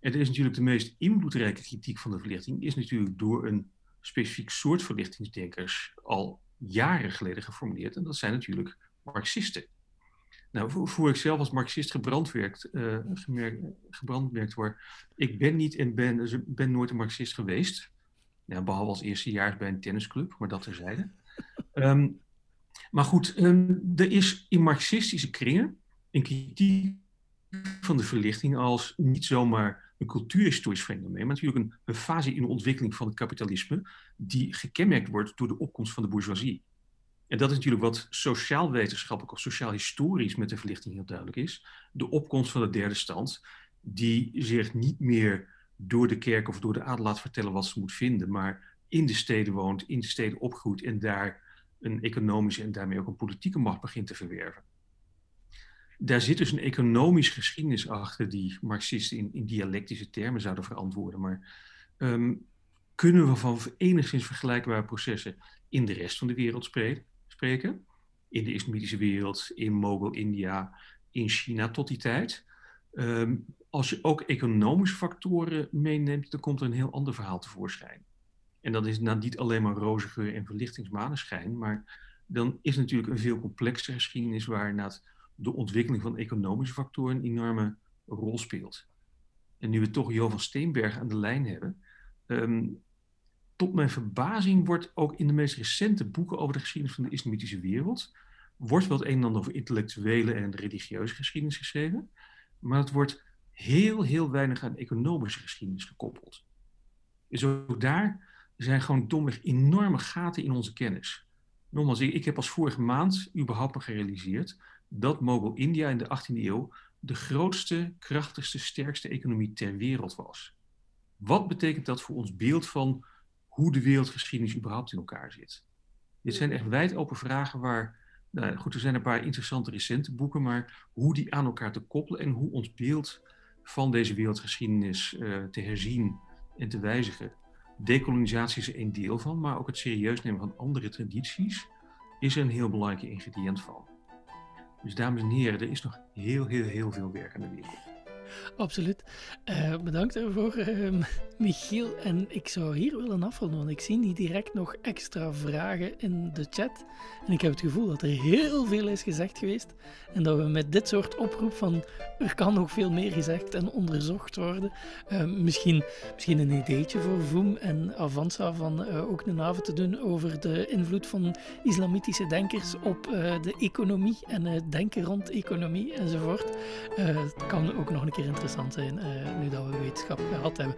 En er is natuurlijk de meest invloedrijke kritiek van de verlichting, is natuurlijk door een specifiek soort verlichtingsdenkers al jaren geleden geformuleerd. En dat zijn natuurlijk Marxisten. Nou, voor ik zelf als Marxist gebrandwerkt, uh, gebrandmerkt word, ik ben niet en ben, dus ben nooit een Marxist geweest. Ja, behalve als eerstejaars bij een tennisclub, maar dat terzijde. um, maar goed, um, er is in marxistische kringen een kritiek van de verlichting als niet zomaar een cultuurhistorisch fenomeen, maar natuurlijk een, fase in de ontwikkeling van het kapitalisme die gekenmerkt wordt door de opkomst van de bourgeoisie. En dat is natuurlijk wat sociaal-wetenschappelijk of sociaal-historisch met de verlichting heel duidelijk is. De opkomst van de derde stand, die zich niet meer door de kerk of door de adel laat vertellen wat ze moet vinden, maar in de steden woont, in de steden opgroeit en daar een economische en daarmee ook een politieke macht begint te verwerven daar zit dus een economische geschiedenis achter die Marxisten in, in dialectische termen zouden verantwoorden. Maar ehm, kunnen we van enigszins vergelijkbare processen in de rest van de wereld spreken? In de islamitische wereld, in Mogul-India, in China tot die tijd. Ehm, als je ook economische factoren meeneemt, dan komt er een heel ander verhaal tevoorschijn. En dat is nou niet alleen maar roze geur en verlichtingsmaneschijn, maar dan is natuurlijk een veel complexere geschiedenis waar de ontwikkeling van economische factoren een enorme rol speelt. En nu we toch Jo van Steenberg aan de lijn hebben, um, tot mijn verbazing wordt ook in de meest recente boeken over de geschiedenis van de islamitische wereld, wordt wel het een en ander over intellectuele en religieuze geschiedenis geschreven, maar het wordt heel, heel weinig aan economische geschiedenis gekoppeld. Dus ook daar zijn gewoon domweg enorme gaten in onze kennis. Nogmaals, ik heb als vorige maand überhaupt nog gerealiseerd dat Mogul India in de 18e eeuw de grootste, krachtigste, sterkste economie ter wereld was. Wat betekent dat voor ons beeld van hoe de wereldgeschiedenis überhaupt in elkaar zit? Dit zijn echt wijd open vragen waar, nou goed, er zijn een paar interessante recente boeken, maar hoe die aan elkaar te koppelen en hoe ons beeld van deze wereldgeschiedenis uh, te herzien en te wijzigen. Decolonisatie is er een deel van, maar ook het serieus nemen van andere tradities is er een heel belangrijk ingrediënt van. Dus dames en heren, er is nog heel, heel, heel veel werk aan de wereld. Absoluut. Uh, bedankt daarvoor, uh, Michiel. En ik zou hier willen afronden, want ik zie niet direct nog extra vragen in de chat. En ik heb het gevoel dat er heel veel is gezegd geweest. En dat we met dit soort oproep van er kan nog veel meer gezegd en onderzocht worden. Uh, misschien, misschien een ideetje voor Voem en Avanza van ook een avond te doen over de invloed van islamitische denkers op de economie en het denken rond economie enzovoort. het kan ook nog een interessant zijn nu dat we wetenschap gehad hebben.